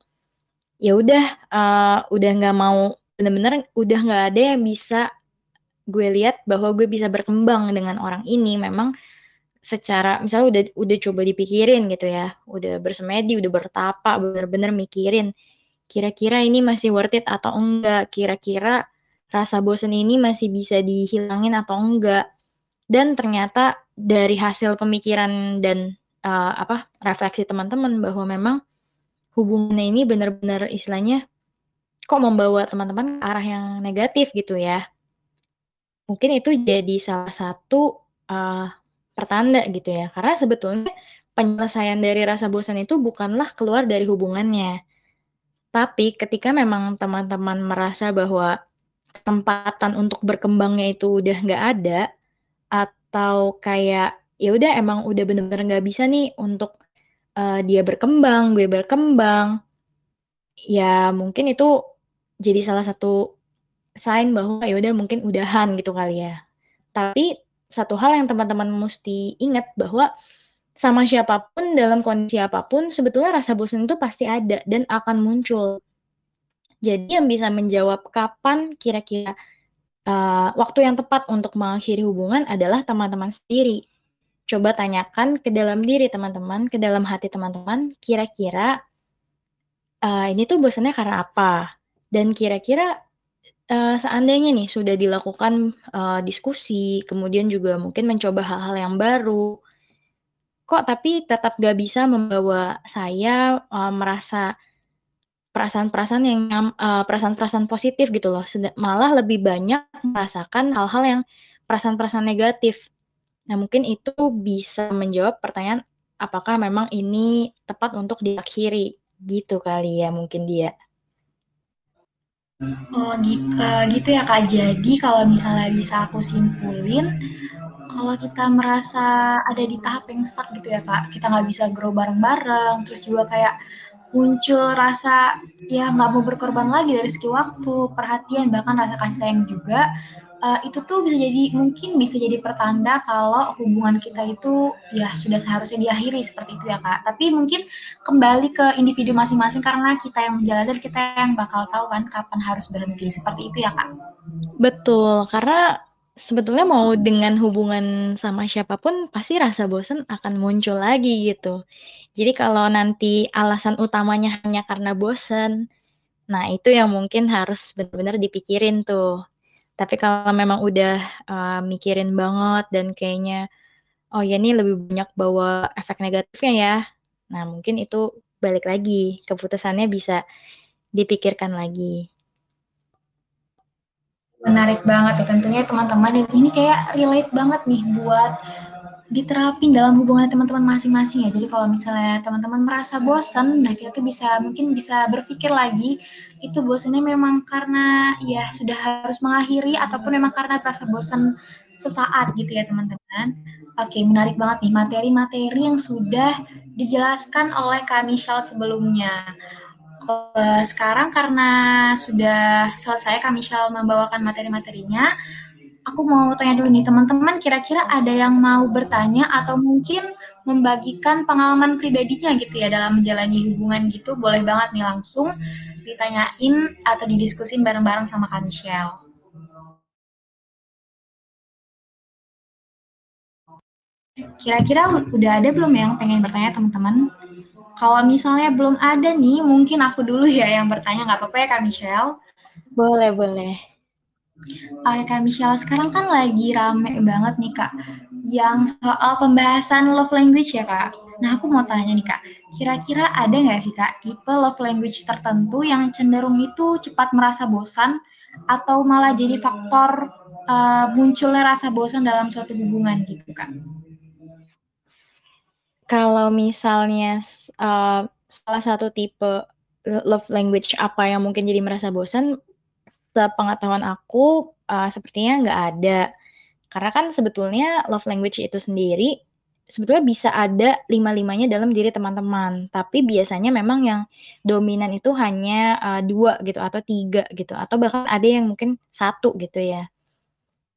ya udah, uh, udah nggak mau bener-bener udah nggak ada yang bisa gue lihat bahwa gue bisa berkembang dengan orang ini, memang secara misalnya udah udah coba dipikirin gitu ya, udah bersemedi, udah bertapa, bener-bener mikirin, kira-kira ini masih worth it atau enggak, kira-kira rasa bosan ini masih bisa dihilangin atau enggak. Dan ternyata dari hasil pemikiran dan uh, apa refleksi teman-teman bahwa memang hubungannya ini benar-benar istilahnya kok membawa teman-teman ke arah yang negatif gitu ya. Mungkin itu jadi salah satu uh, pertanda gitu ya. Karena sebetulnya penyelesaian dari rasa bosan itu bukanlah keluar dari hubungannya. Tapi ketika memang teman-teman merasa bahwa kesempatan untuk berkembangnya itu udah nggak ada, atau kayak ya udah emang udah bener-bener nggak bisa nih untuk uh, dia berkembang, gue berkembang. Ya mungkin itu jadi salah satu sign bahwa ya udah mungkin udahan gitu kali ya. Tapi satu hal yang teman-teman mesti ingat bahwa sama siapa pun dalam kondisi apa pun sebetulnya rasa bosan itu pasti ada dan akan muncul. Jadi yang bisa menjawab kapan kira-kira uh, waktu yang tepat untuk mengakhiri hubungan adalah teman-teman sendiri coba tanyakan ke dalam diri teman-teman, ke dalam hati teman-teman, kira-kira uh, ini tuh bosannya karena apa? Dan kira-kira uh, seandainya nih sudah dilakukan uh, diskusi, kemudian juga mungkin mencoba hal-hal yang baru, kok tapi tetap gak bisa membawa saya uh, merasa perasaan-perasaan yang perasaan-perasaan positif gitu loh, malah lebih banyak merasakan hal-hal yang perasaan-perasaan negatif. Nah, mungkin itu bisa menjawab pertanyaan apakah memang ini tepat untuk diakhiri, gitu kali ya mungkin dia. Oh gitu, uh, gitu ya Kak. Jadi kalau misalnya bisa aku simpulin, kalau kita merasa ada di tahap yang stuck gitu ya Kak, kita nggak bisa grow bareng-bareng, terus juga kayak muncul rasa ya nggak mau berkorban lagi dari segi waktu, perhatian, bahkan rasa kasih sayang juga, uh, itu tuh bisa jadi mungkin bisa jadi pertanda kalau hubungan kita itu ya sudah seharusnya diakhiri seperti itu ya kak. Tapi mungkin kembali ke individu masing-masing karena kita yang menjalani dan kita yang bakal tahu kan kapan harus berhenti seperti itu ya kak. Betul, karena sebetulnya mau dengan hubungan sama siapa pun pasti rasa bosan akan muncul lagi gitu. Jadi kalau nanti alasan utamanya hanya karena bosan, nah itu yang mungkin harus benar-benar dipikirin tuh. Tapi kalau memang udah uh, mikirin banget dan kayaknya, oh ya ini lebih banyak bawa efek negatifnya ya. Nah mungkin itu balik lagi, keputusannya bisa dipikirkan lagi. Menarik banget ya tentunya teman-teman ini kayak relate banget nih buat diterapin dalam hubungan teman-teman masing-masing ya. Jadi kalau misalnya teman-teman merasa bosan, nah kita tuh bisa mungkin bisa berpikir lagi itu bosannya memang karena ya sudah harus mengakhiri ataupun memang karena rasa bosan sesaat gitu ya teman-teman. Oke, menarik banget nih materi-materi yang sudah dijelaskan oleh Kak Michelle sebelumnya. Sekarang karena sudah selesai Kak Michelle membawakan materi-materinya, aku mau tanya dulu nih teman-teman kira-kira ada yang mau bertanya atau mungkin membagikan pengalaman pribadinya gitu ya dalam menjalani hubungan gitu boleh banget nih langsung ditanyain atau didiskusin bareng-bareng sama Kak Michelle. Kira-kira udah ada belum yang pengen bertanya teman-teman? Kalau misalnya belum ada nih, mungkin aku dulu ya yang bertanya, nggak apa-apa ya Kak Michelle? Boleh, boleh. Oke Kak Michelle, sekarang kan lagi rame banget nih Kak, yang soal pembahasan love language ya Kak. Nah aku mau tanya nih Kak, kira-kira ada nggak sih Kak tipe love language tertentu yang cenderung itu cepat merasa bosan atau malah jadi faktor uh, munculnya rasa bosan dalam suatu hubungan gitu Kak? Kalau misalnya uh, salah satu tipe love language apa yang mungkin jadi merasa bosan, sepengetahuan aku, uh, sepertinya nggak ada. Karena kan sebetulnya love language itu sendiri, sebetulnya bisa ada lima-limanya dalam diri teman-teman. Tapi biasanya memang yang dominan itu hanya, uh, dua gitu atau tiga gitu, atau bahkan ada yang mungkin satu gitu ya.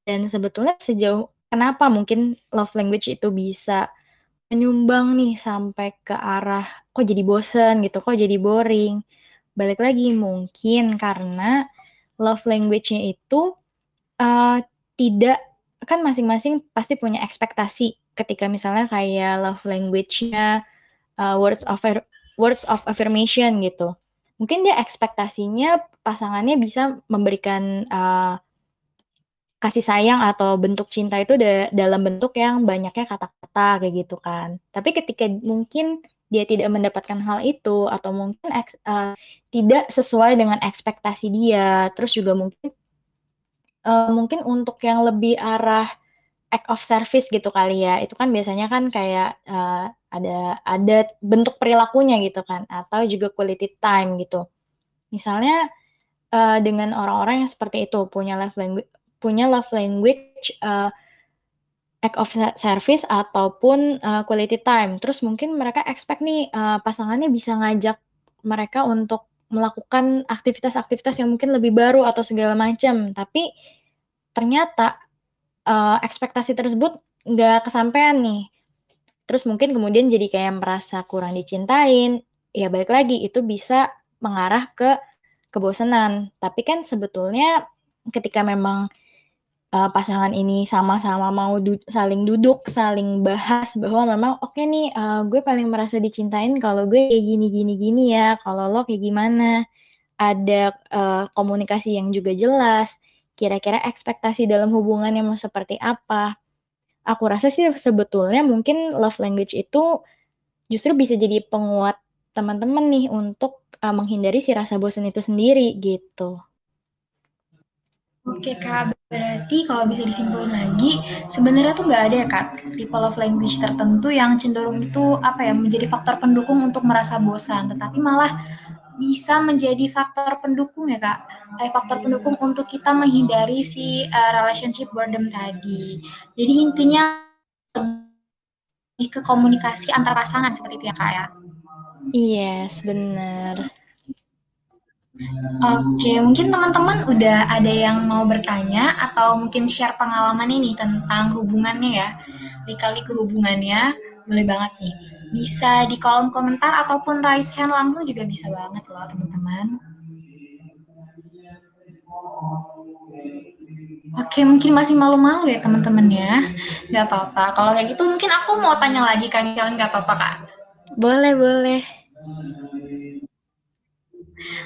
Dan sebetulnya sejauh kenapa mungkin love language itu bisa menyumbang nih sampai ke arah kok jadi bosen gitu, kok jadi boring. Balik lagi mungkin karena love language-nya itu uh, tidak kan masing-masing pasti punya ekspektasi ketika misalnya kayak love language-nya uh, words of words of affirmation gitu. Mungkin dia ekspektasinya pasangannya bisa memberikan uh, kasih sayang atau bentuk cinta itu da dalam bentuk yang banyaknya kata-kata kayak gitu kan. Tapi ketika mungkin dia tidak mendapatkan hal itu atau mungkin uh, tidak sesuai dengan ekspektasi dia, terus juga mungkin uh, mungkin untuk yang lebih arah act of service gitu kali ya. Itu kan biasanya kan kayak uh, ada ada bentuk perilakunya gitu kan atau juga quality time gitu. Misalnya uh, dengan orang-orang yang seperti itu punya love language punya love language uh, act of service ataupun uh, quality time. Terus mungkin mereka expect nih uh, pasangannya bisa ngajak mereka untuk melakukan aktivitas-aktivitas yang mungkin lebih baru atau segala macam. Tapi ternyata uh, ekspektasi tersebut nggak kesampaian nih. Terus mungkin kemudian jadi kayak merasa kurang dicintain. Ya balik lagi itu bisa mengarah ke kebosanan. Tapi kan sebetulnya ketika memang uh, pasangan ini sama-sama mau du saling duduk, saling bahas bahwa memang oke okay nih, uh, gue paling merasa dicintain kalau gue kayak gini gini gini ya, kalau lo kayak gimana. Ada uh, komunikasi yang juga jelas, kira-kira ekspektasi dalam hubungan yang mau seperti apa. Aku rasa sih sebetulnya mungkin love language itu justru bisa jadi penguat teman-teman nih untuk uh, menghindari si rasa bosan itu sendiri gitu. Oke Kak, berarti kalau bisa disimpulkan lagi, sebenarnya tuh nggak ada ya Kak, tipe love language tertentu yang cenderung itu apa ya, menjadi faktor pendukung untuk merasa bosan, tetapi malah bisa menjadi faktor pendukung ya Kak, kayak faktor pendukung untuk kita menghindari si uh, relationship boredom tadi. Jadi intinya lebih ke komunikasi antar pasangan seperti itu ya Kak ya? Yes, benar. Oke, mungkin teman-teman udah ada yang mau bertanya atau mungkin share pengalaman ini tentang hubungannya ya. Dikali ke hubungannya, boleh banget nih. Bisa di kolom komentar ataupun raise hand langsung juga bisa banget loh teman-teman. Oke, mungkin masih malu-malu ya teman-teman ya. Gak apa-apa. Kalau kayak gitu mungkin aku mau tanya lagi kan, kalian gak apa-apa kak? Boleh, boleh.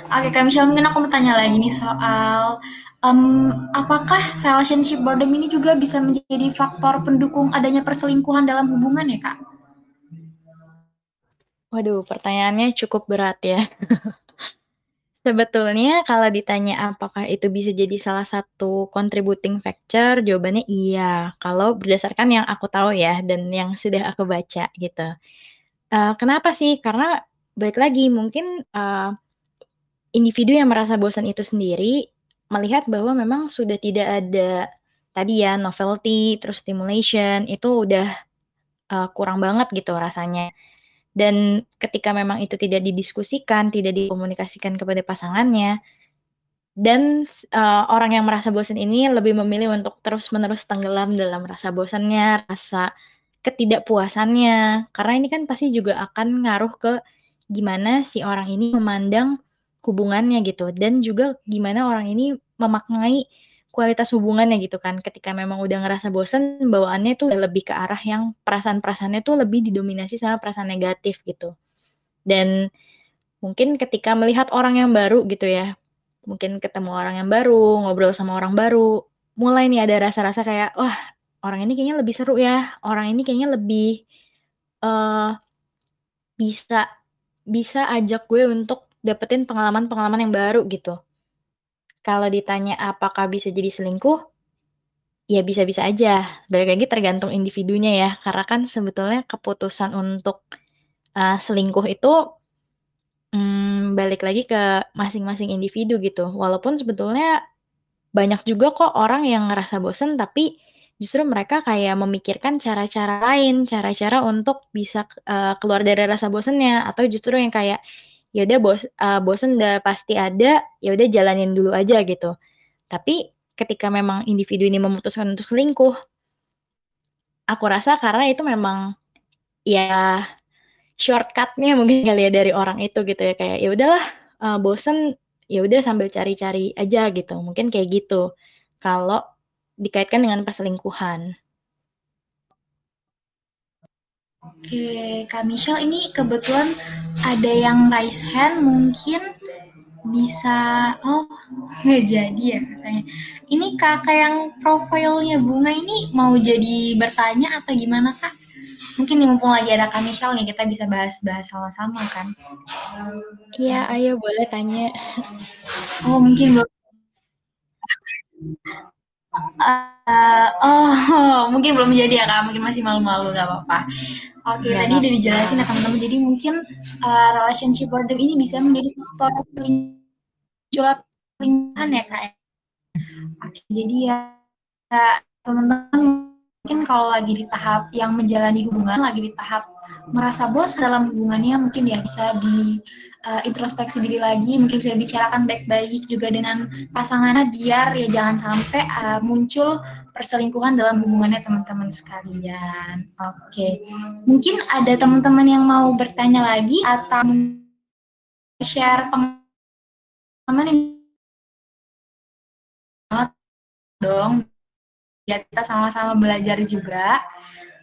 Oke, Kak Michelle, mungkin aku mau tanya lagi nih soal um, apakah relationship boredom ini juga bisa menjadi faktor pendukung adanya perselingkuhan dalam hubungan ya, Kak? Waduh, pertanyaannya cukup berat ya. <laughs> Sebetulnya kalau ditanya apakah itu bisa jadi salah satu contributing factor, jawabannya iya. Kalau berdasarkan yang aku tahu ya dan yang sudah aku baca gitu. Uh, kenapa sih? Karena balik lagi mungkin uh, individu yang merasa bosan itu sendiri melihat bahwa memang sudah tidak ada tadi ya novelty, terus stimulation itu udah uh, kurang banget gitu rasanya. Dan ketika memang itu tidak didiskusikan, tidak dikomunikasikan kepada pasangannya, dan uh, orang yang merasa bosan ini lebih memilih untuk terus-menerus tenggelam dalam rasa bosannya, rasa ketidakpuasannya, karena ini kan pasti juga akan ngaruh ke gimana si orang ini memandang hubungannya gitu. Dan juga gimana orang ini memaknai kualitas hubungannya gitu kan. Ketika memang udah ngerasa bosen bawaannya tuh lebih ke arah yang perasaan-perasaannya tuh lebih didominasi sama perasaan negatif gitu. Dan mungkin ketika melihat orang yang baru gitu ya mungkin ketemu orang yang baru ngobrol sama orang baru mulai nih ada rasa-rasa kayak wah orang ini kayaknya lebih seru ya. Orang ini kayaknya lebih uh, bisa bisa ajak gue untuk dapetin pengalaman-pengalaman yang baru gitu. Kalau ditanya apakah bisa jadi selingkuh, ya bisa-bisa aja. Balik lagi tergantung individunya ya, karena kan sebetulnya keputusan untuk uh, selingkuh itu hmm, balik lagi ke masing-masing individu gitu. Walaupun sebetulnya banyak juga kok orang yang ngerasa bosen tapi justru mereka kayak memikirkan cara-cara lain, cara-cara untuk bisa uh, keluar dari rasa bosennya atau justru yang kayak ya udah bos uh, bosen udah pasti ada, ya udah jalanin dulu aja gitu. Tapi ketika memang individu ini memutuskan untuk selingkuh, aku rasa karena itu memang ya shortcut-nya mungkin kali ya dari orang itu gitu ya, kayak ya udahlah, uh, bosen, ya udah sambil cari-cari aja gitu, mungkin kayak gitu, kalau dikaitkan dengan perselingkuhan. Oke, Kak Michelle ini kebetulan ada yang raise hand, mungkin bisa oh nggak <laughs> jadi ya katanya. Ini kakak yang profilnya bunga ini mau jadi bertanya atau gimana kak? Mungkin nih mumpung lagi ada Kak Michelle nih kita bisa bahas-bahas sama-sama kan? Iya, ayo boleh tanya. Oh mungkin belum. Uh, oh <laughs> mungkin belum jadi ya kak, mungkin masih malu-malu nggak apa-apa. Oke, okay, tadi udah dijelasin ya teman-teman. Jadi mungkin uh, relationship boredom ini bisa menjadi faktor pelingkuhan ya kak. Oke, jadi ya teman-teman mungkin kalau lagi di tahap yang menjalani hubungan, lagi di tahap merasa bos dalam hubungannya, mungkin ya bisa di uh, introspeksi diri lagi, mungkin bisa dibicarakan baik-baik juga dengan pasangannya biar ya jangan sampai uh, muncul perselingkuhan dalam hubungannya teman-teman sekalian. Oke, okay. mungkin ada teman-teman yang mau bertanya lagi atau share pengalaman dong, biar kita sama-sama belajar juga.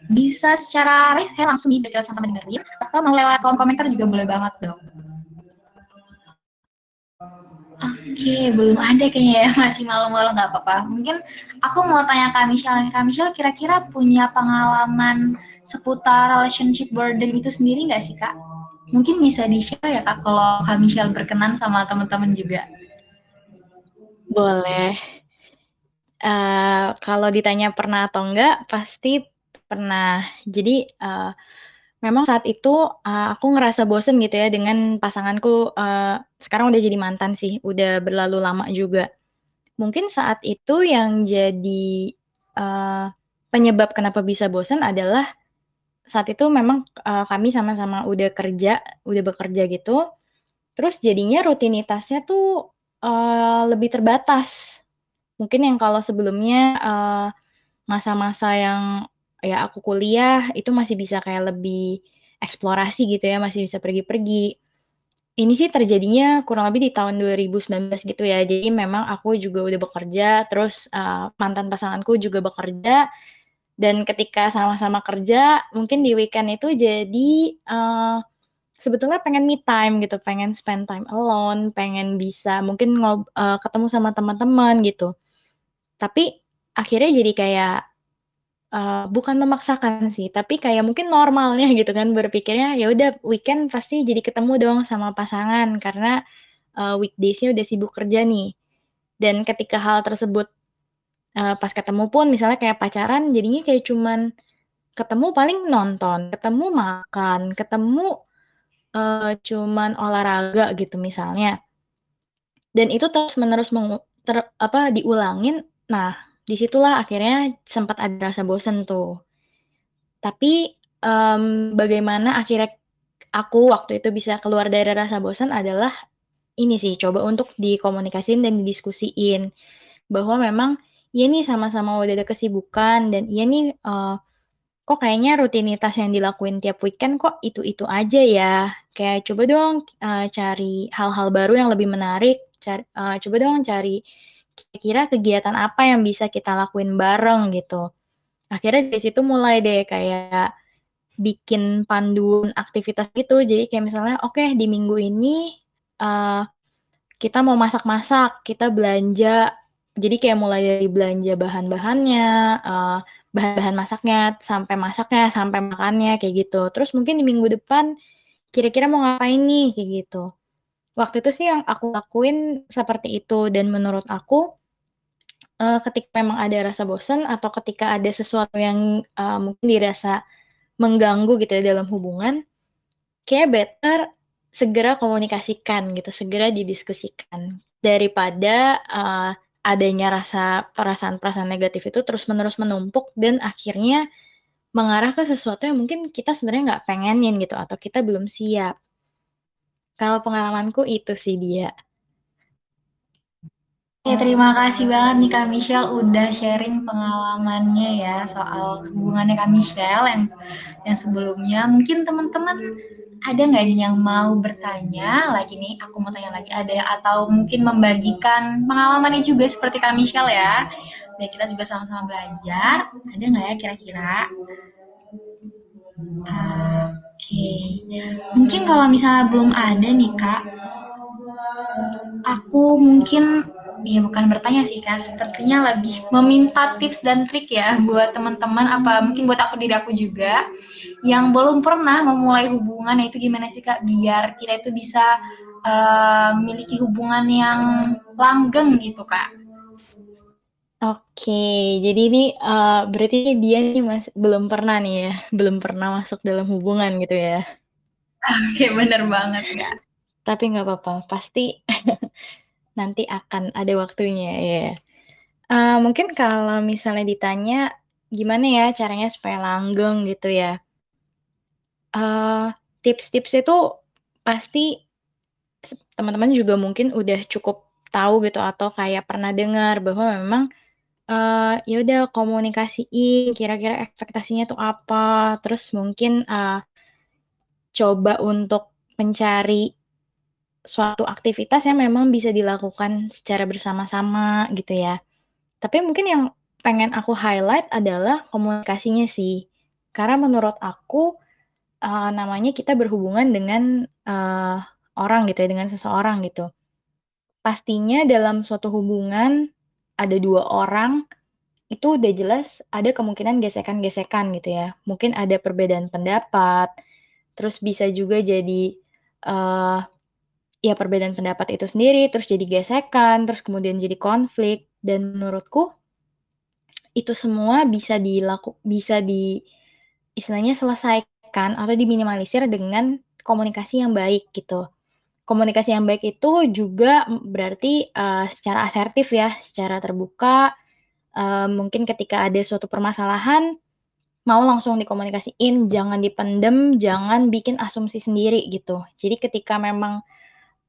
Bisa secara raise saya langsung nih sama-sama dengerin, atau mau lewat kolom komentar juga boleh banget dong. Oke, belum ada kayaknya ya, <laughs> masih malu-malu nggak apa-apa. Mungkin aku mau tanya Kak Michelle, Kak Michelle kira-kira punya pengalaman seputar relationship burden itu sendiri nggak sih Kak? Mungkin bisa di-share ya Kak, kalau Kak Michelle berkenan sama teman-teman juga. Boleh. Uh, kalau ditanya pernah atau enggak, pasti pernah. Jadi, uh, memang saat itu uh, aku ngerasa bosen gitu ya dengan pasanganku uh, sekarang udah jadi mantan sih udah berlalu lama juga. Mungkin saat itu yang jadi uh, penyebab kenapa bisa bosen adalah saat itu memang uh, kami sama-sama udah kerja udah bekerja gitu. Terus jadinya rutinitasnya tuh uh, lebih terbatas. Mungkin yang kalau sebelumnya masa-masa uh, yang ya aku kuliah itu masih bisa kayak lebih eksplorasi gitu ya, masih bisa pergi-pergi. Ini sih terjadinya kurang lebih di tahun 2019 gitu ya. Jadi memang aku juga udah bekerja, terus uh, mantan pasanganku juga bekerja dan ketika sama-sama kerja, mungkin di weekend itu jadi uh, sebetulnya pengen me time gitu, pengen spend time alone, pengen bisa mungkin ngob uh, ketemu sama teman-teman gitu. Tapi akhirnya jadi kayak Uh, bukan memaksakan sih, tapi kayak mungkin normalnya gitu kan berpikirnya, ya udah weekend pasti jadi ketemu dong sama pasangan karena, uh, weekdays-nya udah sibuk kerja nih. Dan ketika hal tersebut, uh, pas ketemu pun misalnya kayak pacaran jadinya kayak cuman ketemu paling nonton, ketemu makan, ketemu, uh, cuman olahraga gitu misalnya. Dan itu terus-menerus mengu ter apa, diulangin, nah di situlah akhirnya sempat ada rasa bosen tuh. Tapi, um, bagaimana akhirnya aku waktu itu bisa keluar dari rasa bosan adalah ini sih, coba untuk dikomunikasiin dan didiskusiin, bahwa memang iya nih sama-sama udah ada kesibukan dan iya nih, uh, kok kayaknya rutinitas yang dilakuin tiap weekend kok itu-itu aja ya, kayak coba dong, uh, cari hal-hal baru yang lebih menarik, cari uh, coba dong cari kira-kira kegiatan apa yang bisa kita lakuin bareng gitu. Akhirnya dari situ mulai deh kayak bikin panduan aktivitas gitu. Jadi kayak misalnya, oke okay, di minggu ini uh, kita mau masak-masak, kita belanja. Jadi kayak mulai dari belanja bahan-bahannya, uh, bahan-bahan masaknya, sampai masaknya, sampai makannya kayak gitu. Terus mungkin di minggu depan kira-kira mau ngapain nih kayak gitu. Waktu itu sih yang aku lakuin seperti itu dan menurut aku, uh, ketika memang ada rasa bosan atau ketika ada sesuatu yang, uh, mungkin dirasa mengganggu gitu ya dalam hubungan, kayak better segera komunikasikan gitu, segera didiskusikan. Daripada, uh, adanya rasa perasaan-perasaan negatif itu terus-menerus menumpuk dan akhirnya mengarah ke sesuatu yang mungkin kita sebenarnya nggak pengenin gitu atau kita belum siap. Kalau pengalamanku itu sih dia. Ya, terima kasih banget nih Kak Michelle udah sharing pengalamannya ya soal hubungannya Kak Michelle yang yang sebelumnya. Mungkin teman-teman ada nggak nih yang mau bertanya lagi nih? Aku mau tanya lagi ada atau mungkin membagikan pengalamannya juga seperti Kak Michelle ya. Biar kita juga sama-sama belajar. Ada nggak ya kira-kira? Oke, mungkin kalau misalnya belum ada nih kak, aku mungkin ya bukan bertanya sih kak, sepertinya lebih meminta tips dan trik ya buat teman-teman apa mungkin buat aku diri aku juga yang belum pernah memulai hubungan itu gimana sih kak biar kita itu bisa uh, memiliki hubungan yang langgeng gitu kak. Oke, jadi ini uh, berarti dia nih mas belum pernah nih ya, belum pernah masuk dalam hubungan gitu ya? Oke, bener banget kak. Tapi nggak apa-apa, pasti <laughs> nanti akan ada waktunya ya. Uh, mungkin kalau misalnya ditanya gimana ya caranya supaya langgeng gitu ya. Uh, tips-tips itu pasti teman-teman juga mungkin udah cukup tahu gitu atau kayak pernah dengar bahwa memang uh, ya udah komunikasiin kira-kira ekspektasinya tuh apa, terus mungkin uh, coba untuk mencari suatu aktivitas yang memang bisa dilakukan secara bersama-sama gitu ya. Tapi mungkin yang pengen aku highlight adalah komunikasinya sih. Karena menurut aku uh, namanya kita berhubungan dengan uh, orang gitu ya, dengan seseorang gitu. Pastinya dalam suatu hubungan ada dua orang itu udah jelas ada kemungkinan gesekan-gesekan gitu ya. Mungkin ada perbedaan pendapat, terus bisa juga jadi uh, ya perbedaan pendapat itu sendiri, terus jadi gesekan, terus kemudian jadi konflik, dan menurutku itu semua bisa dilaku bisa di istilahnya selesaikan atau diminimalisir dengan komunikasi yang baik gitu. Komunikasi yang baik itu juga berarti uh, secara asertif ya, secara terbuka. Uh, mungkin ketika ada suatu permasalahan mau langsung dikomunikasiin, jangan dipendem, jangan bikin asumsi sendiri gitu. Jadi ketika memang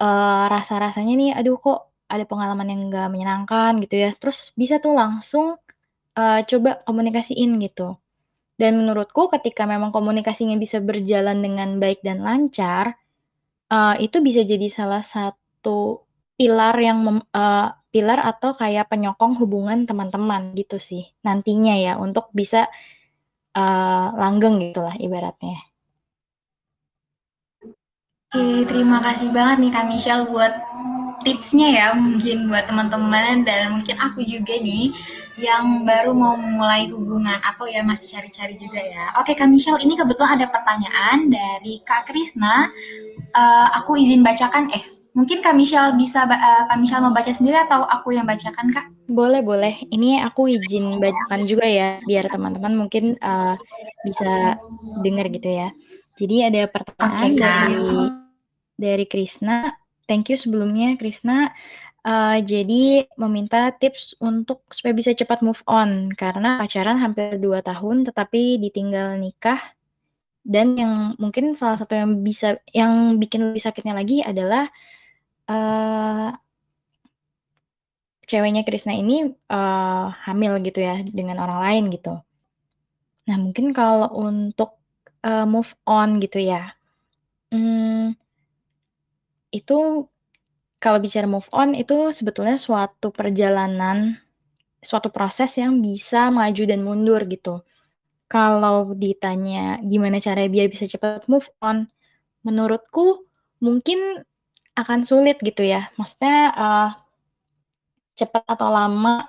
uh, rasa-rasanya nih, aduh kok ada pengalaman yang nggak menyenangkan gitu ya, terus bisa tuh langsung, uh, coba komunikasiin gitu. Dan menurutku ketika memang komunikasinya bisa berjalan dengan baik dan lancar, uh, itu bisa jadi salah satu pilar yang mem uh, pilar atau kayak penyokong hubungan teman-teman gitu sih, nantinya ya untuk bisa, uh, langgeng gitulah ibaratnya. Oke, terima kasih banget nih Kak Michelle buat tipsnya ya mungkin buat teman-teman dan mungkin aku juga nih yang baru mau mulai hubungan atau ya masih cari-cari juga ya. Oke Kak Michelle, ini kebetulan ada pertanyaan dari Kak Krisna. Uh, aku izin bacakan eh mungkin Kak Michelle bisa uh, Kak Michelle mau baca sendiri atau aku yang bacakan Kak? Boleh boleh. Ini aku izin bacakan juga ya biar teman-teman mungkin uh, bisa dengar gitu ya. Jadi ada pertanyaan okay, dari dari Krisna. Thank you sebelumnya Krisna. Uh, jadi meminta tips untuk supaya bisa cepat move on karena pacaran hampir 2 tahun tetapi ditinggal nikah dan yang mungkin salah satu yang bisa yang bikin lebih sakitnya lagi adalah uh, ceweknya Krisna ini uh, hamil gitu ya dengan orang lain gitu. Nah mungkin kalau untuk uh, move on gitu ya, hmm, itu kalau bicara move on itu sebetulnya suatu perjalanan, suatu proses yang bisa maju dan mundur gitu. Kalau ditanya gimana cara biar bisa cepat move on, menurutku mungkin akan sulit gitu ya. Maksudnya uh, cepat atau lama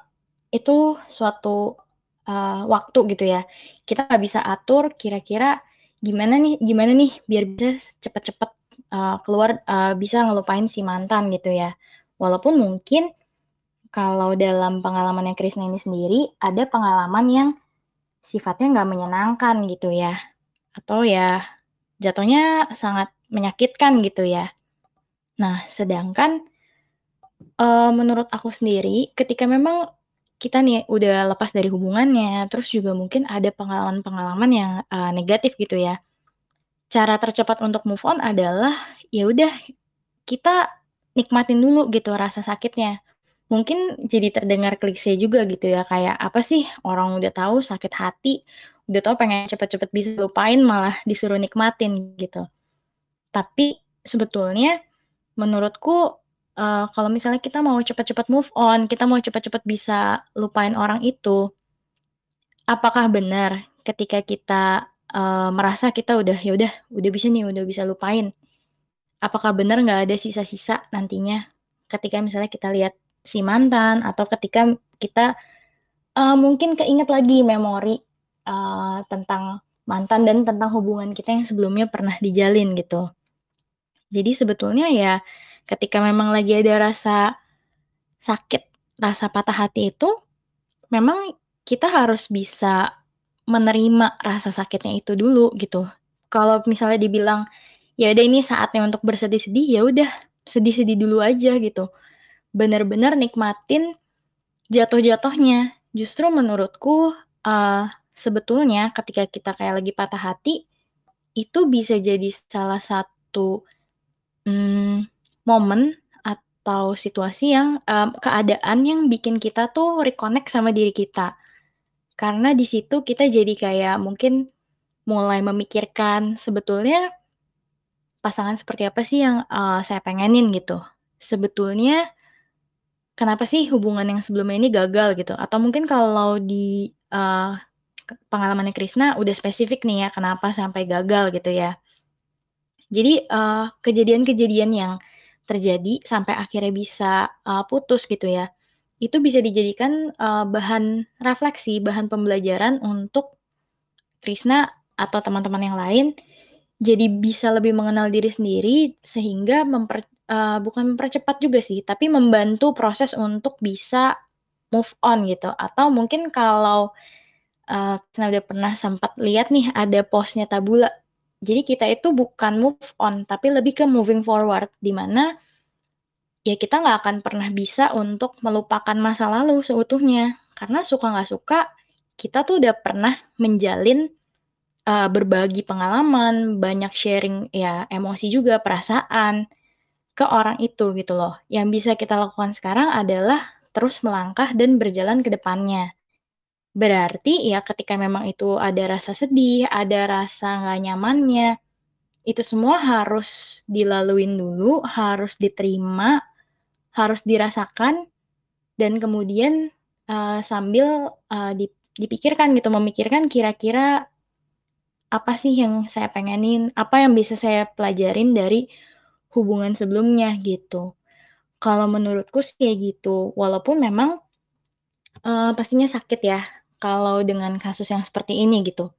itu suatu uh, waktu gitu ya. Kita nggak bisa atur kira-kira gimana nih gimana nih biar bisa cepat-cepat uh, keluar uh, bisa ngelupain si mantan gitu ya. Walaupun mungkin kalau dalam pengalamannya Krisna ini sendiri ada pengalaman yang sifatnya nggak menyenangkan gitu ya, atau ya jatuhnya sangat menyakitkan gitu ya. Nah, sedangkan uh, menurut aku sendiri, ketika memang kita nih udah lepas dari hubungannya, terus juga mungkin ada pengalaman-pengalaman yang uh, negatif gitu ya cara tercepat untuk move on adalah, ya udah kita nikmatin dulu gitu rasa sakitnya. mungkin jadi terdengar klise juga gitu ya, kayak apa sih orang udah tahu sakit hati, udah tahu pengen cepet-cepet bisa lupain malah disuruh nikmatin gitu. Tapi sebetulnya menurutku, uh, kalau misalnya kita mau cepet-cepet move on, kita mau cepet-cepet bisa lupain orang itu apakah benar ketika kita, uh, merasa kita udah, ya udah udah bisa nih, udah bisa lupain, apakah benar nggak ada sisa-sisa nantinya ketika misalnya kita lihat si mantan atau ketika kita, uh, mungkin keinget lagi memori, uh, tentang mantan dan tentang hubungan kita yang sebelumnya pernah dijalin gitu. Jadi sebetulnya ya ketika memang lagi ada rasa sakit, rasa patah hati itu, memang kita harus bisa menerima rasa sakitnya itu dulu gitu. Kalau misalnya dibilang, "Ya udah ini saatnya untuk bersedih-sedih," ya udah sedih-sedih dulu aja gitu. Bener-bener nikmatin jatuh-jatuhnya. Justru menurutku, uh, sebetulnya ketika kita kayak lagi patah hati, itu bisa jadi salah satu, mmm, momen atau situasi yang, uh, keadaan yang bikin kita tuh reconnect sama diri kita. Karena di situ kita jadi kayak mungkin mulai memikirkan sebetulnya pasangan seperti apa sih yang, uh, saya pengenin gitu. Sebetulnya kenapa sih hubungan yang sebelumnya ini gagal gitu, atau mungkin kalau di, uh, pengalamannya Krisna udah spesifik nih ya kenapa sampai gagal gitu ya. Jadi, uh, kejadian-kejadian yang terjadi sampai akhirnya bisa, uh, putus gitu ya itu bisa dijadikan, uh, bahan refleksi, bahan pembelajaran untuk Krisna atau teman-teman yang lain, jadi bisa lebih mengenal diri sendiri sehingga memper uh, bukan mempercepat juga sih, tapi membantu proses untuk bisa move on gitu. Atau mungkin kalau, uh, udah pernah sempat lihat nih ada postnya Tabula. Jadi kita itu bukan move on, tapi lebih ke moving forward, di mana ya kita nggak akan pernah bisa untuk melupakan masa lalu seutuhnya. Karena suka nggak suka, kita tuh udah pernah menjalin, uh, berbagi pengalaman, banyak sharing ya emosi juga, perasaan, ke orang itu gitu loh. Yang bisa kita lakukan sekarang adalah terus melangkah dan berjalan ke depannya. Berarti ya ketika memang itu ada rasa sedih, ada rasa nggak nyamannya, itu semua harus dilaluin dulu, harus diterima harus dirasakan dan kemudian, uh, sambil, uh, dipikirkan gitu, memikirkan kira-kira apa sih yang saya pengenin, apa yang bisa saya pelajarin dari hubungan sebelumnya gitu. Kalau menurutku sih kayak gitu, walaupun memang, uh, pastinya sakit ya kalau dengan kasus yang seperti ini gitu.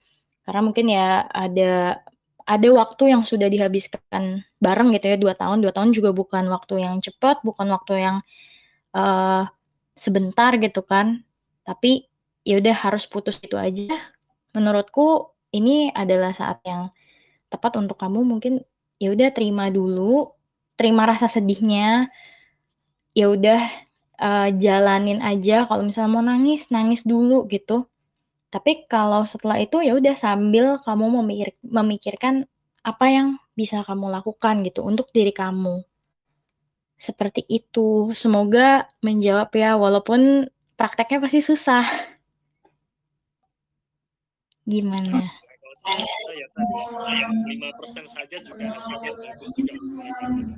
Karena mungkin ya ada ada waktu yang sudah dihabiskan bareng gitu ya, 2 tahun, 2 tahun juga bukan waktu yang cepat, bukan waktu yang, uh, sebentar gitu kan. Tapi, ya udah harus putus itu aja. Menurutku ini adalah saat yang tepat untuk kamu mungkin, ya udah terima dulu, terima rasa sedihnya, ya udah, uh, jalanin aja kalau misalnya mau nangis, nangis dulu gitu. Tapi kalau setelah itu, ya udah sambil kamu memikir memikirkan apa yang bisa kamu lakukan gitu untuk diri kamu. Seperti itu, semoga menjawab ya, walaupun prakteknya pasti susah. Gimana? saya tadi saya 5% saja juga hasilnya bagus juga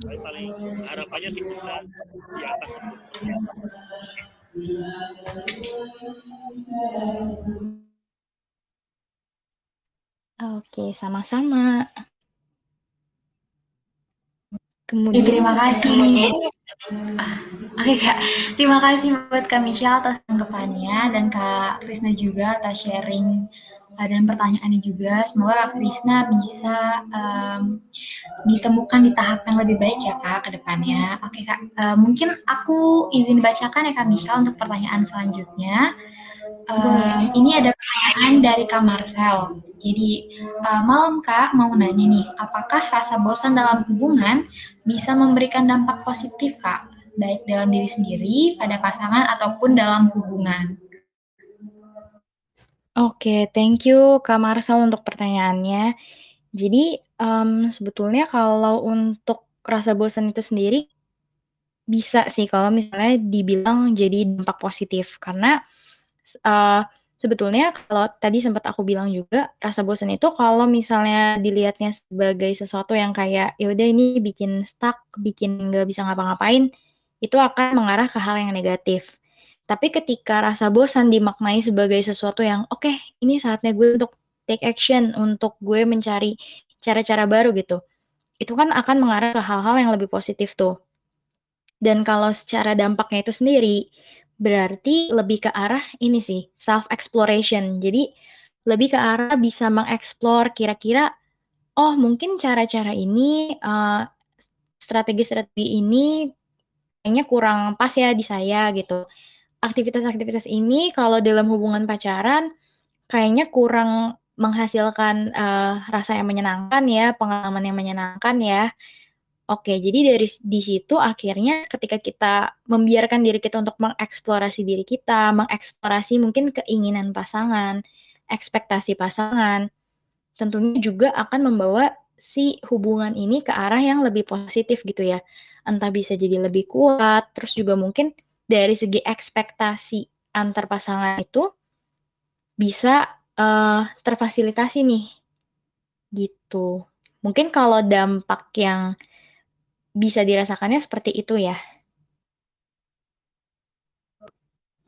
tapi paling harapannya sih bisa di atas 10%. Oke, sama-sama. Kemudian terima kasih nih. Oke Kak, terima kasih buat Kak Michelle atas tanggapannya dan Kak Krisna juga atas sharing uh, dan pertanyaannya juga. Semoga Kak Krisna bisa um, ditemukan di tahap yang lebih baik ya Kak ke depannya. Oke Kak, uh, mungkin aku izin bacakan ya Kak Michelle untuk pertanyaan selanjutnya. Uh, ini ada pertanyaan dari Kak Marcel. Jadi, uh, malam Kak mau nanya nih, apakah rasa bosan dalam hubungan bisa memberikan dampak positif Kak, baik dalam diri sendiri, pada pasangan, ataupun dalam hubungan? Oke, thank you Kak Marcel untuk pertanyaannya. Jadi, um, sebetulnya kalau untuk rasa bosan itu sendiri, bisa sih kalau misalnya dibilang jadi dampak positif karena uh, sebetulnya kalau tadi sempat aku bilang juga rasa bosan itu kalau misalnya dilihatnya sebagai sesuatu yang kayak ya udah ini bikin stuck, bikin nggak bisa ngapa-ngapain, itu akan mengarah ke hal yang negatif. Tapi ketika rasa bosan dimaknai sebagai sesuatu yang oke, okay, ini saatnya gue untuk take action, untuk gue mencari cara-cara baru gitu. Itu kan akan mengarah ke hal-hal yang lebih positif tuh. Dan kalau secara dampaknya itu sendiri, berarti lebih ke arah ini sih, self exploration. Jadi lebih ke arah bisa mengeksplor kira-kira oh mungkin cara-cara ini uh, strategi-strategi ini kayaknya kurang pas ya di saya gitu. Aktivitas-aktivitas ini kalau dalam hubungan pacaran kayaknya kurang menghasilkan uh, rasa yang menyenangkan ya, pengalaman yang menyenangkan ya. Oke, jadi dari di situ akhirnya ketika kita membiarkan diri kita untuk mengeksplorasi diri kita, mengeksplorasi mungkin keinginan pasangan, ekspektasi pasangan, tentunya juga akan membawa si hubungan ini ke arah yang lebih positif gitu ya. Entah bisa jadi lebih kuat, terus juga mungkin dari segi ekspektasi antar pasangan itu bisa uh, terfasilitasi nih. Gitu. Mungkin kalau dampak yang bisa dirasakannya seperti itu ya.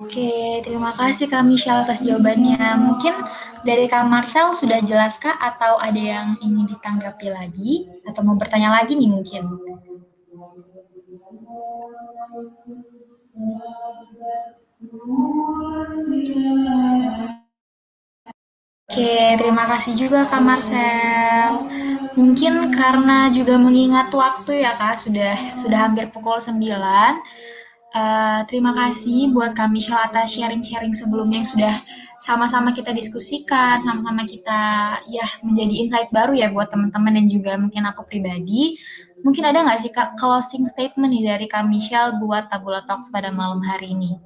Oke, terima kasih Kak Michelle atas jawabannya. Mungkin dari Kak Marcel sudah jelas Kak atau ada yang ingin ditanggapi lagi atau mau bertanya lagi nih mungkin? Oke, terima kasih juga Kak Marcel. Mungkin karena juga mengingat waktu ya Kak, sudah sudah hampir pukul 9. Uh, eh, terima kasih buat Kak Michelle atas sharing-sharing sebelumnya yang sudah sama-sama kita diskusikan, sama-sama kita ya menjadi insight baru ya buat teman-teman dan juga mungkin aku pribadi. Mungkin ada nggak sih Kak closing statement nih dari Kak Michelle buat Tabula Talks pada malam hari ini?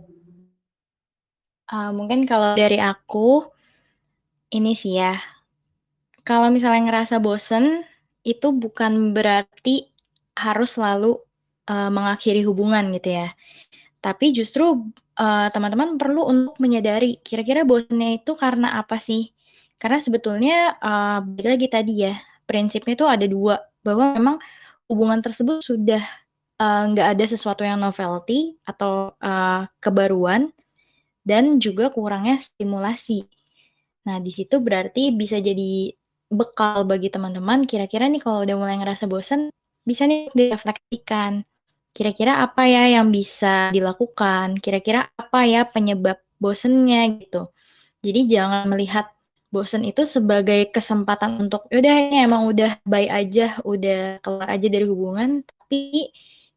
Uh, mungkin kalau dari aku, ini sih ya, kalau misalnya ngerasa bosen, itu bukan berarti harus selalu, uh, mengakhiri hubungan gitu ya. Tapi justru, uh, teman-teman perlu untuk menyadari kira-kira bosennya itu karena apa sih? Karena sebetulnya, uh, lagi tadi ya, prinsipnya itu ada dua bahwa memang hubungan tersebut sudah, nggak ada sesuatu yang novelty atau, uh, kebaruan, dan juga kurangnya stimulasi. Nah, di situ berarti bisa jadi bekal bagi teman-teman, kira-kira nih kalau udah mulai ngerasa bosan, bisa nih direfleksikan. Kira-kira apa ya yang bisa dilakukan? Kira-kira apa ya penyebab bosennya gitu. Jadi jangan melihat bosen itu sebagai kesempatan untuk ya udah ini emang udah baik aja, udah keluar aja dari hubungan, tapi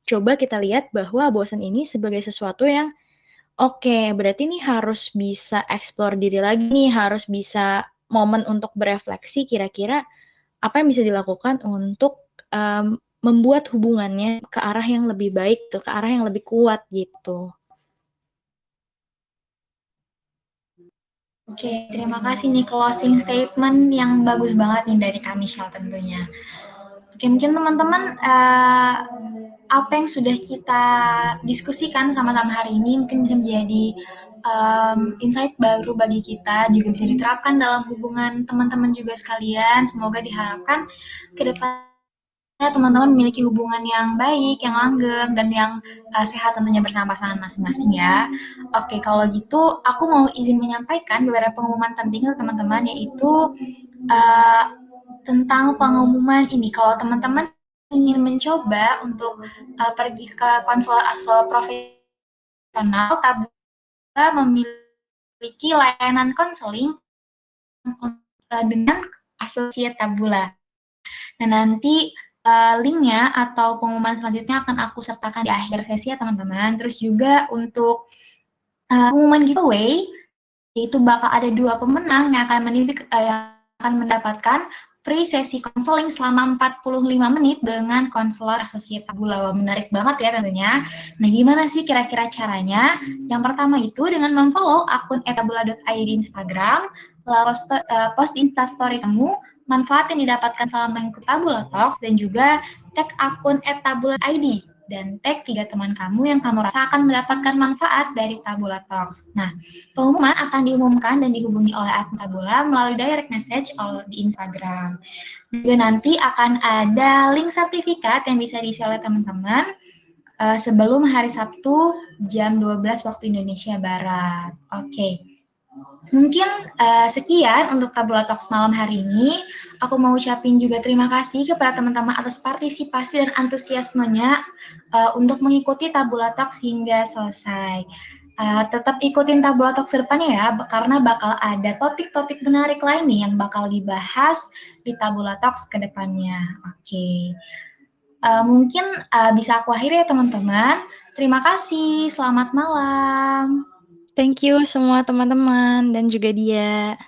coba kita lihat bahwa bosan ini sebagai sesuatu yang Oke, berarti ini harus bisa explore diri lagi nih, harus bisa momen untuk berefleksi kira-kira apa yang bisa dilakukan untuk um, membuat hubungannya ke arah yang lebih baik tuh, ke arah yang lebih kuat gitu. Oke, terima kasih nih closing statement yang bagus banget nih dari kami Michelle tentunya. Mungkin teman-teman uh, apa yang sudah kita diskusikan sama-sama hari ini mungkin bisa menjadi um, insight baru bagi kita, juga bisa diterapkan dalam hubungan teman-teman juga sekalian. Semoga diharapkan ke depannya teman-teman memiliki hubungan yang baik, yang langgeng, dan yang uh, sehat tentunya bersama pasangan masing-masing ya. Oke, kalau gitu aku mau izin menyampaikan beberapa pengumuman penting untuk teman-teman yaitu uh, tentang pengumuman ini. Kalau teman-teman ingin mencoba untuk uh, pergi ke konselor aso profesional, Tabula memiliki layanan konseling uh, dengan asosiat Tabula. Nah, nanti uh, linknya atau pengumuman selanjutnya akan aku sertakan di akhir sesi ya teman-teman. Terus juga untuk uh, pengumuman giveaway, itu bakal ada dua pemenang yang akan mendidik, uh, yang akan mendapatkan free sesi konseling selama 45 menit dengan konselor asosiat Tabula. Wah, menarik banget ya tentunya. Nah, gimana sih kira-kira caranya? Yang pertama itu dengan memfollow akun etabula.id di Instagram, lalu post, uh, post instastory kamu, manfaat yang didapatkan selama mengikuti Tabula Talks, dan juga tag akun etabula.id dan tag tiga teman kamu yang kamu rasa akan mendapatkan manfaat dari Tabula Talks. Nah, pengumuman akan diumumkan dan dihubungi oleh admin Tabula melalui direct message di Instagram. Juga nanti akan ada link sertifikat yang bisa diisi oleh teman-teman uh, sebelum hari Sabtu jam 12 waktu Indonesia Barat. Oke. Okay. Mungkin uh, sekian untuk Tabula Talks malam hari ini. Aku mau ucapin juga terima kasih kepada teman-teman atas partisipasi dan antusiasmenya uh, untuk mengikuti Tabula Talks hingga selesai. Uh, tetap ikutin Tabula Talks depannya ya, karena bakal ada topik-topik menarik lain nih yang bakal dibahas di Tabula Talks ke depannya. Oke. Okay. Uh, mungkin uh, bisa aku akhiri ya teman-teman. Terima kasih, selamat malam. Thank you semua teman-teman dan juga dia.